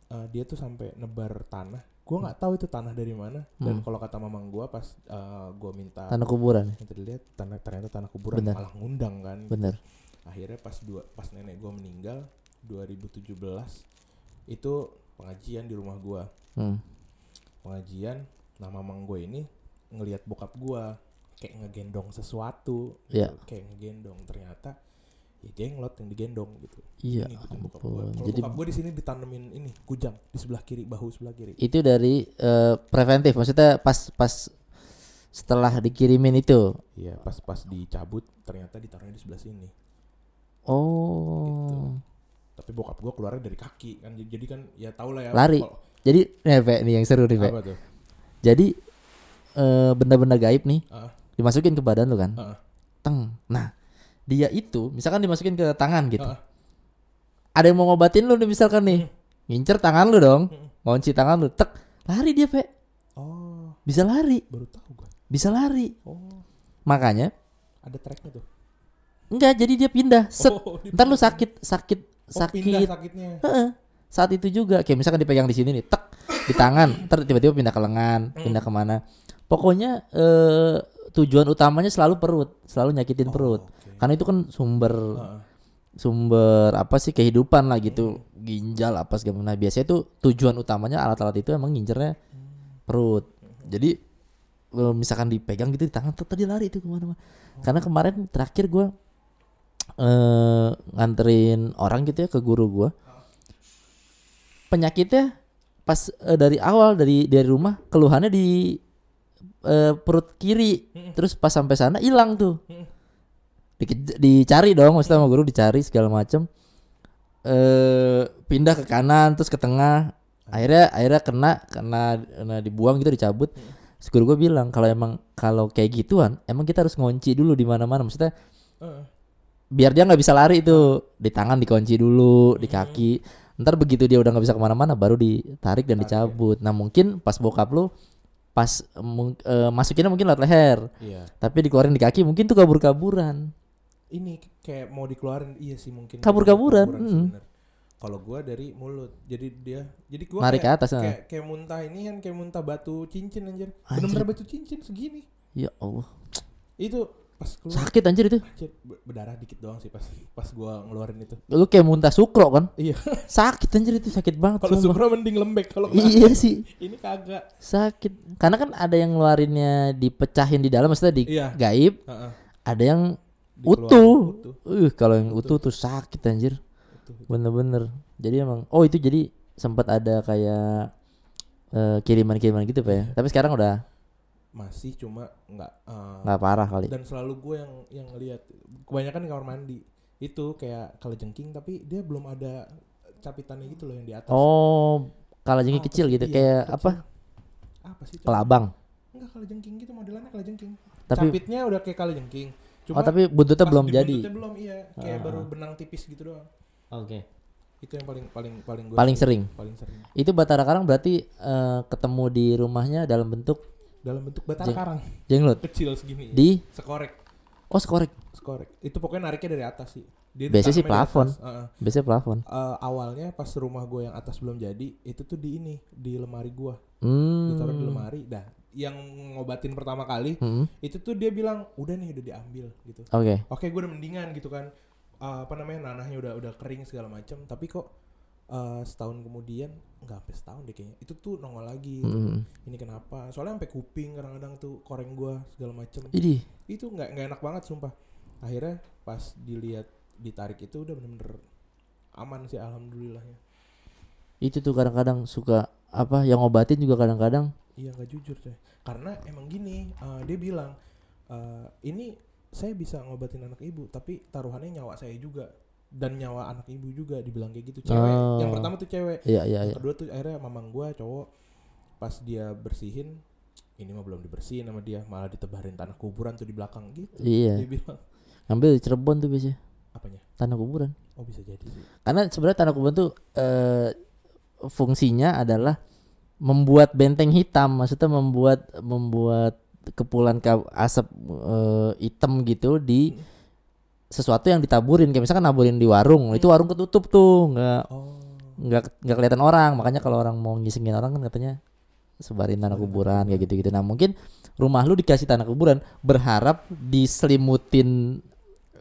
eh, dia tuh sampai nebar tanah gua nggak tahu itu tanah dari mana dan Hmm. kalau kata mamang gua pas eh, gua minta Tanah kuburan. minta dilihat tanah ternyata tanah kuburan Benar. malah ngundang kan Benar. akhirnya pas dua pas nenek gua meninggal 2017 itu pengajian di rumah gua Hmm. pengajian nah mamang gue ini ngelihat bokap gua kayak ngegendong sesuatu gitu. kayak ngegendong ternyata ya jenglot yang digendong gitu Iya. Gua. ampun. Kalau Jadi gue di sini ditanemin ini kujang di sebelah kiri bahu sebelah kiri itu dari eh, preventif maksudnya pas pas setelah dikirimin itu. iya pas pas dicabut ternyata ditaruhnya di sebelah sini Oh. tapi bokap gua keluarnya dari kaki kan jadi kan ya tau lah ya Lari. kalau- Jadi nih Pe, nih yang seru nih Pe. apa tuh Jadi eh, benda-benda gaib nih Ah, dimasukin ke badan lu kan. ah, Teng. Nah, dia itu misalkan dimasukin ke tangan gitu. ah, Ada yang mau ngobatin lu nih misalkan nih. Ngincer tangan lu dong. Hmm. Ngunci tangan lu. Tek. Lari dia, Pe. oh Bisa lari. baru tahu gua Bisa lari. oh Makanya ada tracknya tuh enggak jadi dia pindah. Set. oh, Ntar lu pindah. sakit, sakit, Oh, pindah sakit. sakitnya Heeh. Saat itu juga kayak misalkan dipegang di sini nih, tek di tangan, ntar tiba-tiba pindah ke lengan, Hmm. pindah ke mana. Pokoknya eh, tujuan utamanya selalu perut, selalu nyakitin Oh, perut. Karena itu kan sumber Ah, sumber apa sih kehidupan lah gitu, Hmm. ginjal apa segala macam. Nah, biasanya tuh tujuan utamanya alat-alat itu emang ngincernya Hmm. perut. Jadi misalkan dipegang gitu di tangan, tuh tadi lari itu ke mana-mana. Oh. Karena kemarin terakhir gua eh nganterin orang gitu ya ke guru gua. Penyakitnya pas eh, dari awal dari dari rumah keluhannya di eh, perut kiri, terus pas sampai sana hilang tuh. Dike- dicari dong, maksudnya sama guru dicari segala macem. Eh pindah ke kanan terus ke tengah. Akhirnya akhirnya kena kena kena dibuang gitu dicabut. Terus guru gue bilang kalau emang kalau kayak gituan, emang kita harus ngunci dulu di mana-mana. Maksudnya ah, biar dia nggak bisa lari itu. Di tangan dikunci dulu di kaki. Ntar begitu dia udah nggak bisa ke mana-mana baru ditarik dan Tarik, dicabut. Nah mungkin pas bokap lu pas eh, masukinnya mungkin lewat leher. Iya. Tapi dikeluarin di kaki mungkin tuh kabur-kaburan ini kayak mau dikeluarin iya sih mungkin Kabur-kaburan, mm. kalau gua dari mulut jadi dia jadi gua Narik kayak, ke atas, ah. kayak kayak muntah ini kan kayak muntah batu cincin anjir. Anjir. bener-bener batu cincin segini. Ya Allah. Itu pas keluar. Sakit anjir itu. Anjir, be- berdarah dikit doang sih pas pas gua ngeluarin itu. Lu kayak muntah sukro kan? Iya. Sakit anjir itu. Sakit banget kalau sukro mending lembek kalau iya sih. Ini kagak. Sakit. Karena kan ada yang ngeluarinnya dipecahin di dalam maksudnya di Iya. gaib. Heeh. ada yang utuh. utuh. uh kalau yang utuh. tuh sakit anjir. Bener-bener. Jadi emang oh itu jadi sempat ada kayak eh, kiriman-kiriman gitu pak ya? Iya. tapi sekarang udah? Masih cuma nggak eh, nggak parah kali. dan selalu gue yang yang ngelihat kebanyakan di kamar mandi. Itu kayak kalajengking tapi dia belum ada capitannya gitu loh yang di atas. Oh kalau jengking Apa kecil gitu Iya, kayak kecil. apa? Apa sih kelabang. Enggak kalajengking gitu modelannya kalajengking. Tapi capitnya udah kayak kalajengking cuma oh tapi buntutnya belum di jadi? buntutnya belum iya. Kayak Ah. baru benang tipis gitu doang. Oke. Itu yang paling paling paling gue paling sering? Paling sering. Itu batara karang berarti eh, ketemu di rumahnya dalam bentuk? Dalam bentuk batang Jeng- karang. jenglot kecil segini. Di? Sekorek. Oh skorek sekorek. Itu pokoknya nariknya dari atas sih. Dia Biasanya sih plafon. atas. Heeh. biasanya plafon. Eh, awalnya pas rumah gue yang atas belum jadi itu tuh di ini di lemari gue hmm. Ditaruh di lemari. Dah yang ngobatin pertama kali Hmm, itu tuh dia bilang udah nih udah diambil gitu. Oke. Oke gue udah mendingan gitu kan. Eh, apa namanya nanahnya udah udah kering segala macam tapi kok eh, setahun kemudian nggak sampai setahun deh kayaknya itu tuh nongol lagi gitu. Hmm. ini kenapa? Soalnya sampai kuping kadang-kadang tuh koreng gua segala macem. Idih, itu nggak nggak enak banget sumpah. Akhirnya pas dilihat ditarik itu udah bener-bener aman sih alhamdulillahnya. Itu tuh kadang-kadang suka apa yang ngobatin juga kadang-kadang iya nggak jujur coy karena emang gini eh, dia bilang eh, ini saya bisa ngobatin anak ibu tapi taruhannya nyawa saya juga. Dan nyawa anak ibu juga dibilang kayak gitu. Cewek. Oh. yang pertama tuh cewek. Iya iya yang iya. kedua tuh akhirnya mamang gua cowok. Pas dia bersihin ini mah belum dibersihin sama dia malah ditebarin tanah kuburan tuh di belakang gitu. Iya. Dia bilang. Ngambil di Cirebon tuh biasanya. Apanya? Tanah kuburan. Oh bisa jadi sih. Karena sebenarnya tanah kuburan tuh eh, fungsinya adalah membuat benteng hitam maksudnya membuat membuat kepulan ka- asap eh, hitam gitu di Hmm. sesuatu yang ditaburin kayak misalkan naburin di warung itu warung ketutup tuh nggak oh nggak nggak kelihatan orang makanya kalau orang mau ngisengin orang kan katanya sebarin tanah kuburan kayak gitu gitu nah mungkin rumah lu dikasih tanah kuburan berharap diselimutin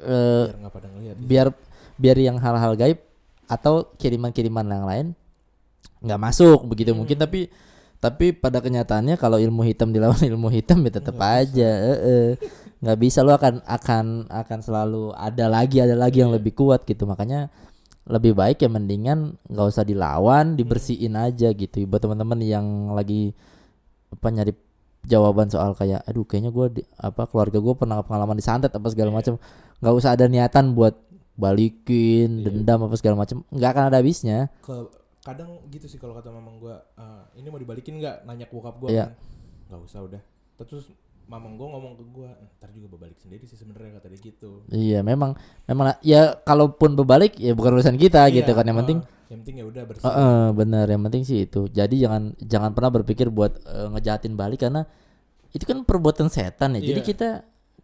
eh, biar gitu. biar biar yang hal-hal gaib atau kiriman-kiriman yang lain nggak masuk begitu Hmm. mungkin tapi tapi pada kenyataannya kalau ilmu hitam dilawan ilmu hitam ya tetap Nggak aja eh, eh. nggak bisa lu akan akan akan selalu ada lagi ada lagi yang Iya. lebih kuat gitu makanya lebih baik ya mendingan nggak usah dilawan dibersihin aja gitu buat teman-teman yang lagi apa nyari jawaban soal kayak aduh kayaknya gue apa keluarga gue pernah pengalaman disantet apa segala Iya. macam nggak usah ada niatan buat balikin Iya. dendam apa segala macam nggak akan ada habisnya ke kadang gitu sih kalau kata mamang gua "Ah, ini mau dibalikin nggak? Nanya ke bokap gua Iya. kan. Nggak usah udah. Terus mamang gua ngomong ke gua ntar juga balik sendiri sih sebenarnya kata dia gitu. Iya memang memang ya kalaupun berbalik ya bukan urusan kita Iya, gitu kan yang ah, penting yang penting ya udah bersih. Eh, eh, bener yang penting sih itu. Jadi jangan jangan pernah berpikir buat eh, ngejahatin balik karena itu kan perbuatan setan ya. Jadi Iya. kita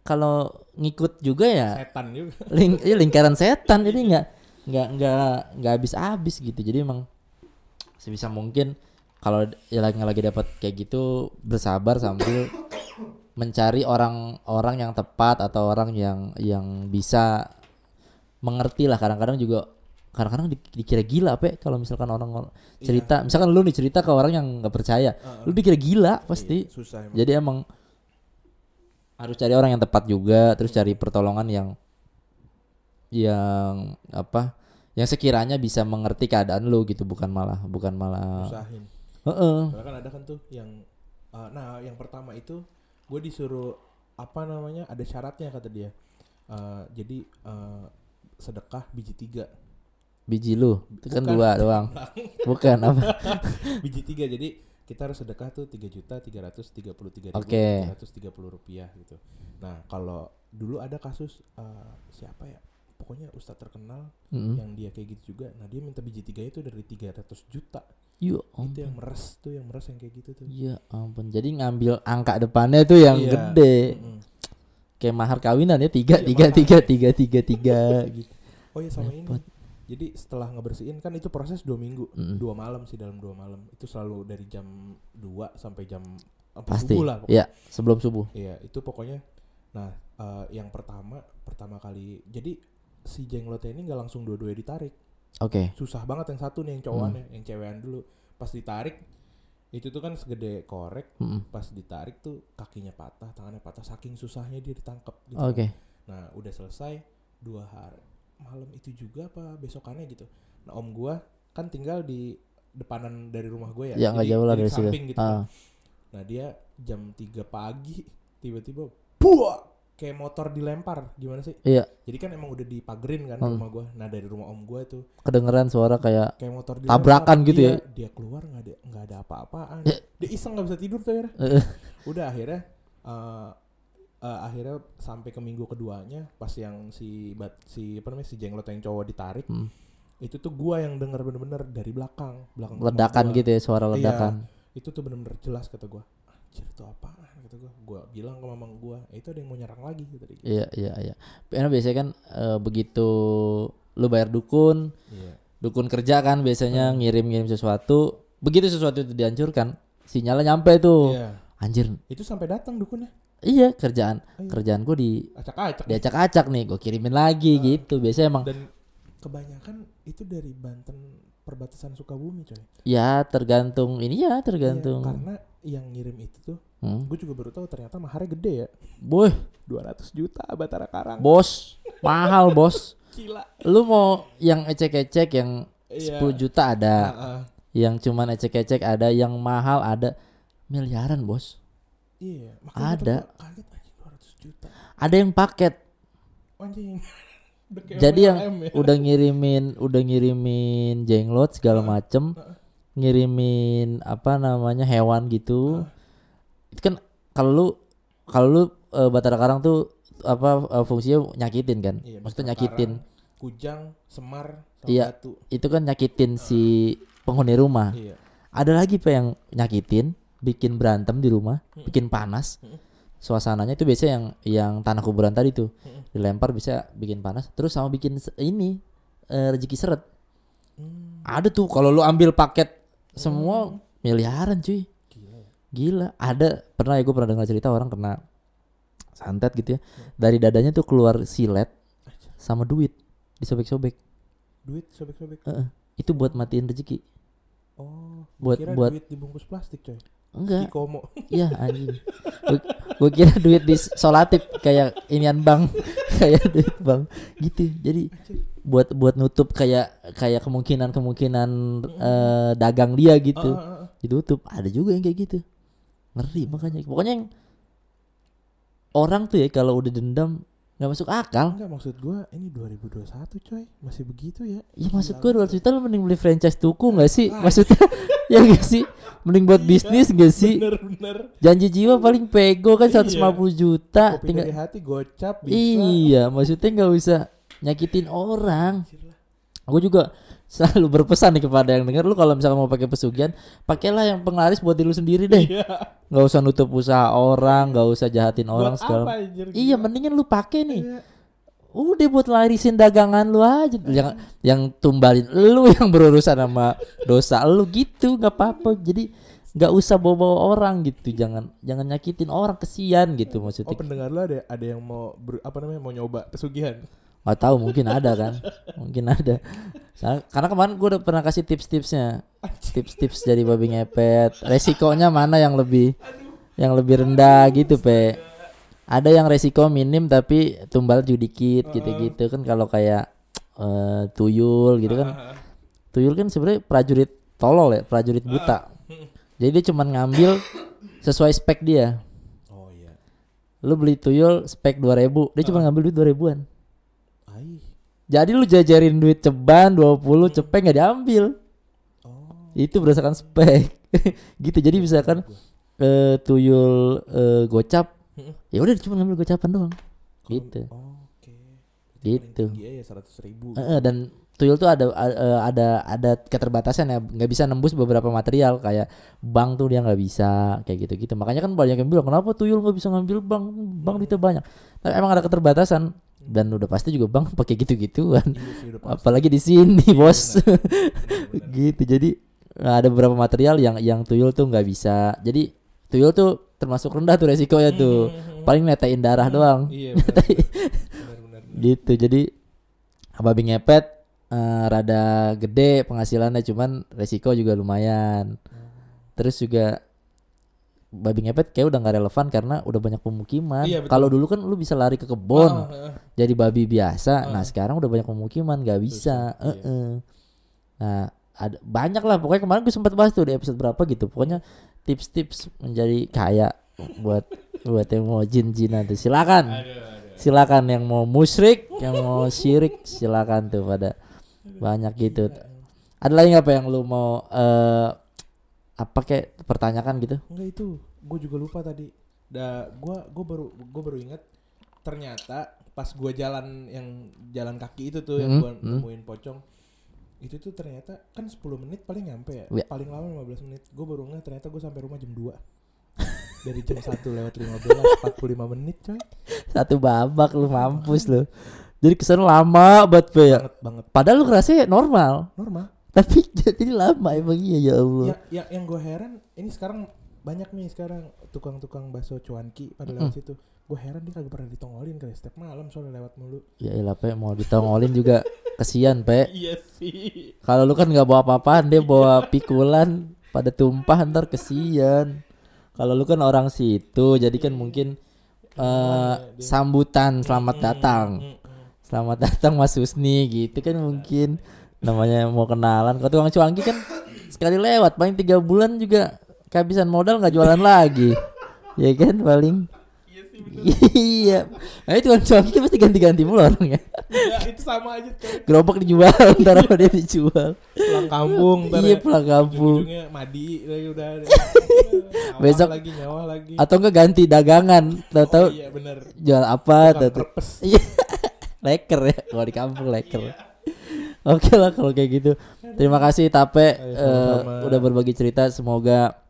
kalau ngikut juga ya setan juga. ling iya, lingkaran setan. Jadi nggak nggak nggak nggak habis habis gitu. Jadi emang sebisa mungkin kalau ya lagi lagi dapat kayak gitu bersabar sambil mencari orang-orang yang tepat atau orang yang yang bisa mengerti lah kadang-kadang juga kadang-kadang di- dikira gila apa ya kalau misalkan orang orang cerita misalkan lu nih cerita ke orang yang nggak percaya Heeh. lu dikira gila pasti Iya, susah emang jadi emang harus cari orang yang tepat juga, terus cari pertolongan yang yang apa? Yang sekiranya bisa mengerti keadaan lu gitu, bukan malah bukan malah. usahin Heeh. Karena kan ada kan tuh yang uh, nah yang pertama itu gue disuruh apa namanya ada syaratnya kata dia. Uh, jadi uh, sedekah biji tiga Biji lu, itu kan Bukan. dua doang. Bukan apa? biji tiga jadi kita harus sedekah tuh tiga juta tiga ratus tiga puluh tiga ribu tiga ratus tiga puluh rupiah gitu. Nah kalau dulu ada kasus uh, siapa ya pokoknya ustadz terkenal Mm-mm. yang dia kayak gitu juga. Nah dia minta biji tiga itu dari 300 juta. Ya Itu yang ampun. meres tuh yang meres yang kayak gitu tuh. Ya ampun. Jadi ngambil angka depannya tuh yang Iya. gede. Mm-mm. Kayak mahar kawinan ya tiga Iya, tiga mahar. tiga tiga tiga tiga gitu. Oh ya sama Repot. ini. Jadi setelah ngebersihin kan itu proses dua minggu, Mm-mm. dua malam sih dalam dua malam. Itu selalu dari jam 2 sampai jam sampai Pasti. subuh lah. pokoknya. Ya sebelum subuh. Iya, itu pokoknya. Nah, eh, yang pertama pertama kali jadi si jenglotnya ini nggak langsung dua-duanya ditarik. Oke. Susah banget yang satu nih yang Hmm. cowokannya, yang cewekan dulu. Pas ditarik itu tuh kan segede korek, Mm-mm. pas ditarik tuh kakinya patah, tangannya patah saking susahnya dia ditangkap gitu. Oke. Nah, udah selesai dua hari malam itu juga apa besokannya gitu nah om gua kan tinggal di depanan dari rumah gue ya Ya, nggak jauh lah dari situ. samping gitu kan. Ah. nah dia jam 3 pagi tiba-tiba buah kayak motor dilempar gimana sih Iya, jadi kan emang udah dipagerin kan Hmm. rumah gua nah dari rumah om gua tuh kedengeran suara kayak kayak motor Tabrakan gitu Iya, ya? dia keluar nggak ada nggak ada apa-apaan Ya. dia iseng nggak bisa tidur tuh ya eh, udah akhirnya eh, eh, akhirnya sampai ke minggu keduanya pas yang si bat si apa namanya si jenglot yang cowok ditarik Hmm. itu tuh gua yang denger bener-bener dari belakang belakang ledakan gitu ya, suara Iya. ledakan. itu tuh bener-bener jelas kata gua anjir itu apaan kata gua gua bilang ke mamang gua "Eh, itu ada yang mau nyerang lagi gitu Iya, iya, iya. Karena biasanya kan eh, begitu lu bayar dukun, iya dukun kerja kan biasanya Hmm. ngirim-ngirim sesuatu, begitu sesuatu itu dihancurkan, sinyalnya nyampe tuh. iya Anjir, itu sampai datang dukunnya iya kerjaan Iya. kerjaan gue di acak-acak diacak-acak nih, gue kirimin lagi Ah. gitu. Biasanya emang dan kebanyakan itu dari Banten perbatasan Sukabumi coy ya tergantung ini ya tergantung. karena yang ngirim itu tuh Hmm. gue juga baru tahu ternyata maharnya gede ya Boy, 200 juta Batara Karang bos, mahal bos. gila Lu mau yang ecek-ecek yang Iya. 10 juta ada, Ah, ah. yang cuman ecek-ecek ada, yang mahal ada miliaran bos. iya Ada. gua kaget anjing 200 juta Ada yang paket. anjing Jadi yang ya. udah ngirimin, udah ngirimin jenglot segala macem, ah. Ngirimin apa namanya hewan gitu. Ah. Itu kan kalau lu kalau lu eh, Batara Karang tuh apa eh, fungsinya nyakitin kan? Iya, Maksudnya nyakitin. Karang, kujang semar Iya. batu Itu kan nyakitin si penghuni rumah. iya Ada lagi pak yang nyakitin, bikin berantem di rumah, Mm. bikin panas. Mm. Suasananya itu biasanya yang yang tanah kuburan tadi tuh dilempar bisa bikin panas. Terus sama bikin ini eh, rezeki seret. Hmm, Ada tuh kalau lu ambil paket semua miliaran cuy. gila ya Gila. Ada pernah ya gue pernah dengar cerita orang kena santet gitu ya. Dari dadanya tuh keluar silet sama duit disobek-sobek. duit sobek-sobek Heeh. Itu buat matiin rezeki. oh Buat- kira buat- duit dibungkus plastik coy Enggak. Ikomo Iya anjing. Gue kira duit di solatif kayak inian bank, kayak duit bank gitu. Jadi. Buat buat nutup kayak kayak kemungkinan kemungkinan eh, dagang dia gitu ah. ditutup. Ada juga yang kayak gitu. Ngeri makanya. Pokoknya yang orang tuh ya kalau udah dendam nggak masuk akal. Enggak maksud gua ini 2021 coy masih begitu ya Iya maksud gue 200 juta lu mending beli franchise tuku nggak sih? Ah. Maksudnya ya gak sih? Mending buat Iya, bisnis gak sih? bener bener Janji jiwa paling pego kan Iya. 150 juta. kopi Tinggal dari hati gocap bisa Iya, maksudnya nggak usah nyakitin orang. Aku juga selalu berpesan nih kepada yang dengar lu kalau misalkan mau pakai pesugihan, pakailah yang penglaris buat diri lu sendiri deh. iya nggak usah nutup usaha orang, nggak usah jahatin orang segala. apa anjir Iya, mendingan lu pakai nih. Iya. Udah buat larisin dagangan lu aja. Yang yang tumbalin lu yang berurusan sama dosa lu gitu, nggak apa-apa. Jadi nggak usah bawa-bawa orang gitu. Jangan jangan nyakitin orang kesian gitu oh maksudnya. pendengar lu ada ada yang mau ber- apa namanya mau nyoba pesugihan Gak tahu mungkin ada kan? Mungkin ada. Karena kemarin gue udah pernah kasih tips-tipsnya. Tips-tips jadi babi ngepet. Resikonya mana yang lebih yang lebih rendah gitu pe? Ada yang resiko minim tapi tumbal juga dikit gitu-gitu. Kan kalau kayak eh, tuyul gitu kan. Tuyul kan sebenarnya prajurit tolol ya prajurit buta. Jadi dia cuma ngambil sesuai spek dia. Oh iya. Lu beli tuyul spek 2000 dia cuma ngambil duit 2000an ai Jadi lu jajarin duit ceban 20 cepet nggak diambil. oh Itu berdasarkan spek. gitu. Jadi misalkan eh, tuyul eh, gocap, ya udah cuma ngambil gocapan doang. Gitu. oke Gitu. Iya ya seratus ribu Eh, eh, dan tuyul tuh ada eh, ada ada keterbatasan ya, nggak bisa nembus beberapa material kayak bank tuh dia nggak bisa kayak gitu-gitu. Makanya kan banyak yang bilang kenapa tuyul nggak bisa ngambil bank? Bank duitnya banyak. Tapi emang ada keterbatasan dan udah pasti juga bank pakai gitu-gituan. iya pasti. Apalagi di sini bos. benar, benar. gitu jadi nah, ada beberapa material yang yang tuyul tuh nggak bisa. Jadi tuyul tuh termasuk rendah tuh resikonya tuh. Paling netain darah doang. iya benar benar. gitu jadi babi ngepet eh, rada gede penghasilannya cuman resiko juga lumayan. Terus juga babi ngepet kayak udah nggak relevan karena udah banyak pemukiman. Iya. Kalau dulu kan lu bisa lari ke kebun ah. jadi babi biasa. Nah sekarang udah banyak pemukiman nggak bisa. Iya. Heeh. Nah ada banyak lah pokoknya kemarin gue sempat bahas tuh di episode berapa gitu. Pokoknya tips-tips menjadi kaya buat buat yang mau jin-jinan tuh silakan. Aduh, aduh. Silakan yang mau musyrik, yang mau syirik silakan tuh pada banyak gitu. Ada lagi apa yang lu mau eh apa kayak pertanyakan gitu? Enggak itu, gue juga lupa tadi. Da, gua gua baru gua baru ingat ternyata pas gua jalan yang jalan kaki itu tuh yang Hmm, gua hmm. nemuin pocong. Itu tuh ternyata kan 10 menit paling nyampe ya. Iya. Paling lama 15 menit. Gua baru ngeh ternyata gua sampai rumah jam 2. Dari jam 1 lewat 15 45 menit coy. Satu babak lu mampus lu. Jadi ke sana lama banget Pe, ya. Banget banget. Padahal lu ngerasa normal, Normal. Tapi jadi lama emang iya ya Allah. Ya, ya yang gue heran ini sekarang banyak nih sekarang tukang-tukang bakso cuanki pada lewat situ. Gue heran dia kagak pernah ditongolin kali setiap malam soalnya lewat mulu. Ya elah Pe mau ditongolin juga kesian Pe. Iya sih. Kalau lu kan nggak bawa apa-apaan, dia bawa pikulan pada tumpah ntar kesian. Kalau lu kan orang situ, jadi kan mungkin eh sambutan selamat datang. Selamat datang Mas Husni gitu kan mungkin namanya mau kenalan. Kalau tukang cuanki kan sekali lewat paling tiga bulan juga kehabisan modal nggak jualan lagi. Ya kan paling Iya. Nah itu kan pasti ganti-ganti mulu orangnya. Ya itu sama aja coy. Gerobak dijual, ntar sama dia dijual. Pulang kampung ntar Iya ya. pulang kampung. Madi lagi udah. Besok- lagi nyawa lagi. Atau enggak ganti dagangan, tahu-tahu Oh, iya bener. jual apa perpes. Iya. leker ya kalau di kampung leker. Oke lah kalau kayak gitu. Terima kasih Tape Ayo, sama-sama. udah berbagi cerita semoga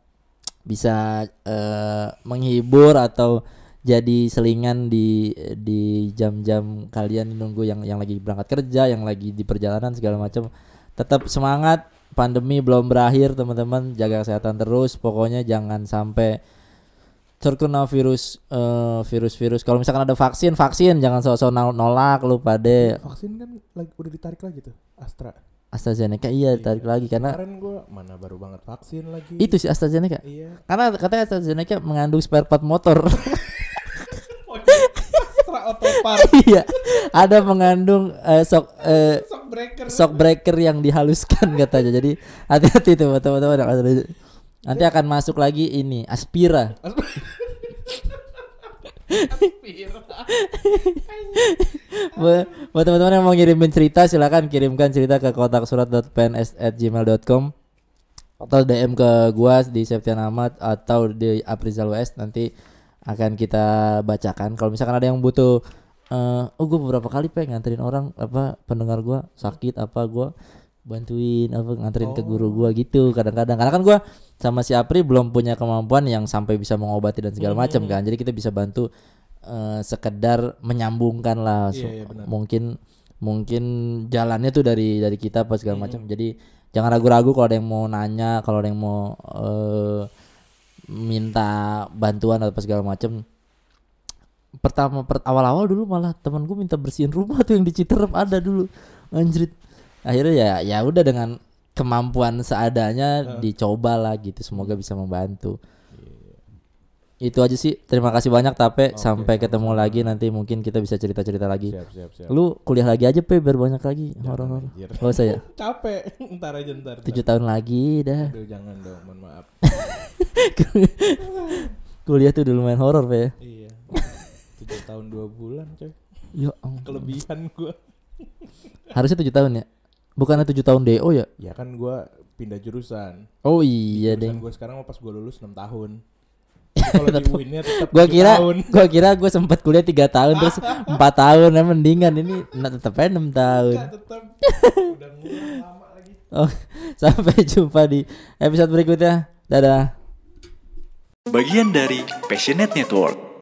bisa eh, menghibur atau jadi selingan di di jam-jam kalian nunggu yang yang lagi berangkat kerja, yang lagi di perjalanan segala macam. Tetap semangat, pandemi belum berakhir teman-teman, jaga kesehatan terus. Pokoknya jangan sampai terkena virus eh, virus-virus. Kalau misalkan ada vaksin, vaksin jangan sok-sok nol- nolak lu pada Vaksin kan lagi, udah ditarik lagi tuh Astra. AstraZeneca iya tarik lagi karena Kemarin gua mana baru banget vaksin lagi. itu sih AstraZeneca. Iya. Karena katanya AstraZeneca mengandung spare part motor. Astra Otopar. Iya, ada mengandung eh, shock eh, Shock breaker. shock breaker yang dihaluskan katanya. Jadi hati-hati tuh teman-teman Nanti akan masuk lagi ini Aspira. Bu- buat teman-teman yang mau ngirimin cerita silakan kirimkan cerita ke kotak surat.pns@gmail.com atau DM ke gua di Septian Ahmad atau di Aprizal West nanti akan kita bacakan. Kalau misalkan ada yang butuh eh oh gue beberapa kali pengen nganterin orang apa pendengar gua sakit apa gua bantuin apa nganterin ke guru gua gitu kadang-kadang karena kan gua sama si Apri belum punya kemampuan yang sampai bisa mengobati dan segala macam kan. Jadi kita bisa bantu eh, sekedar menyambungkan lah. Iya, So, iya, benar. mungkin mungkin jalannya tuh dari dari kita apa segala macam. Jadi jangan ragu-ragu kalau ada yang mau nanya kalau ada yang mau eh, minta bantuan atau segala macam. Pertama per, awal-awal dulu malah teman gue minta bersihin rumah tuh yang di Citerep ada dulu. Anjrit. Akhirnya ya ya udah dengan kemampuan seadanya dicoba lah gitu semoga bisa membantu itu aja sih terima kasih banyak Tape sampai ketemu lagi nanti mungkin kita bisa cerita-cerita lagi Siap, siap, siap. lu kuliah lagi aja pe biar banyak lagi horor-horor anjir. oh saya Capek. Ntar aja ntar. tujuh tahun lagi dah Aduh jangan dong, mohon maaf. kuliah tuh udah lumayan horor pe ya iya. Tujuh tahun dua bulan coy. ya. Kelebihan gua. harusnya tujuh tahun ya bukannya tujuh tahun do ya Ya kan gua pindah jurusan. oh iya deh Jurusan gua sekarang mah pas gua lulus 6 tahun. Kalau di tetap gua 7 kira tahun. gua kira gua sempat kuliah tiga tahun terus empat tahun nah mendingan ini nah, tetep aja enam tahun Enggak, tetap udah ngulang lama lagi. oh sampai jumpa di episode berikutnya dadah Bagian dari Passionate Network.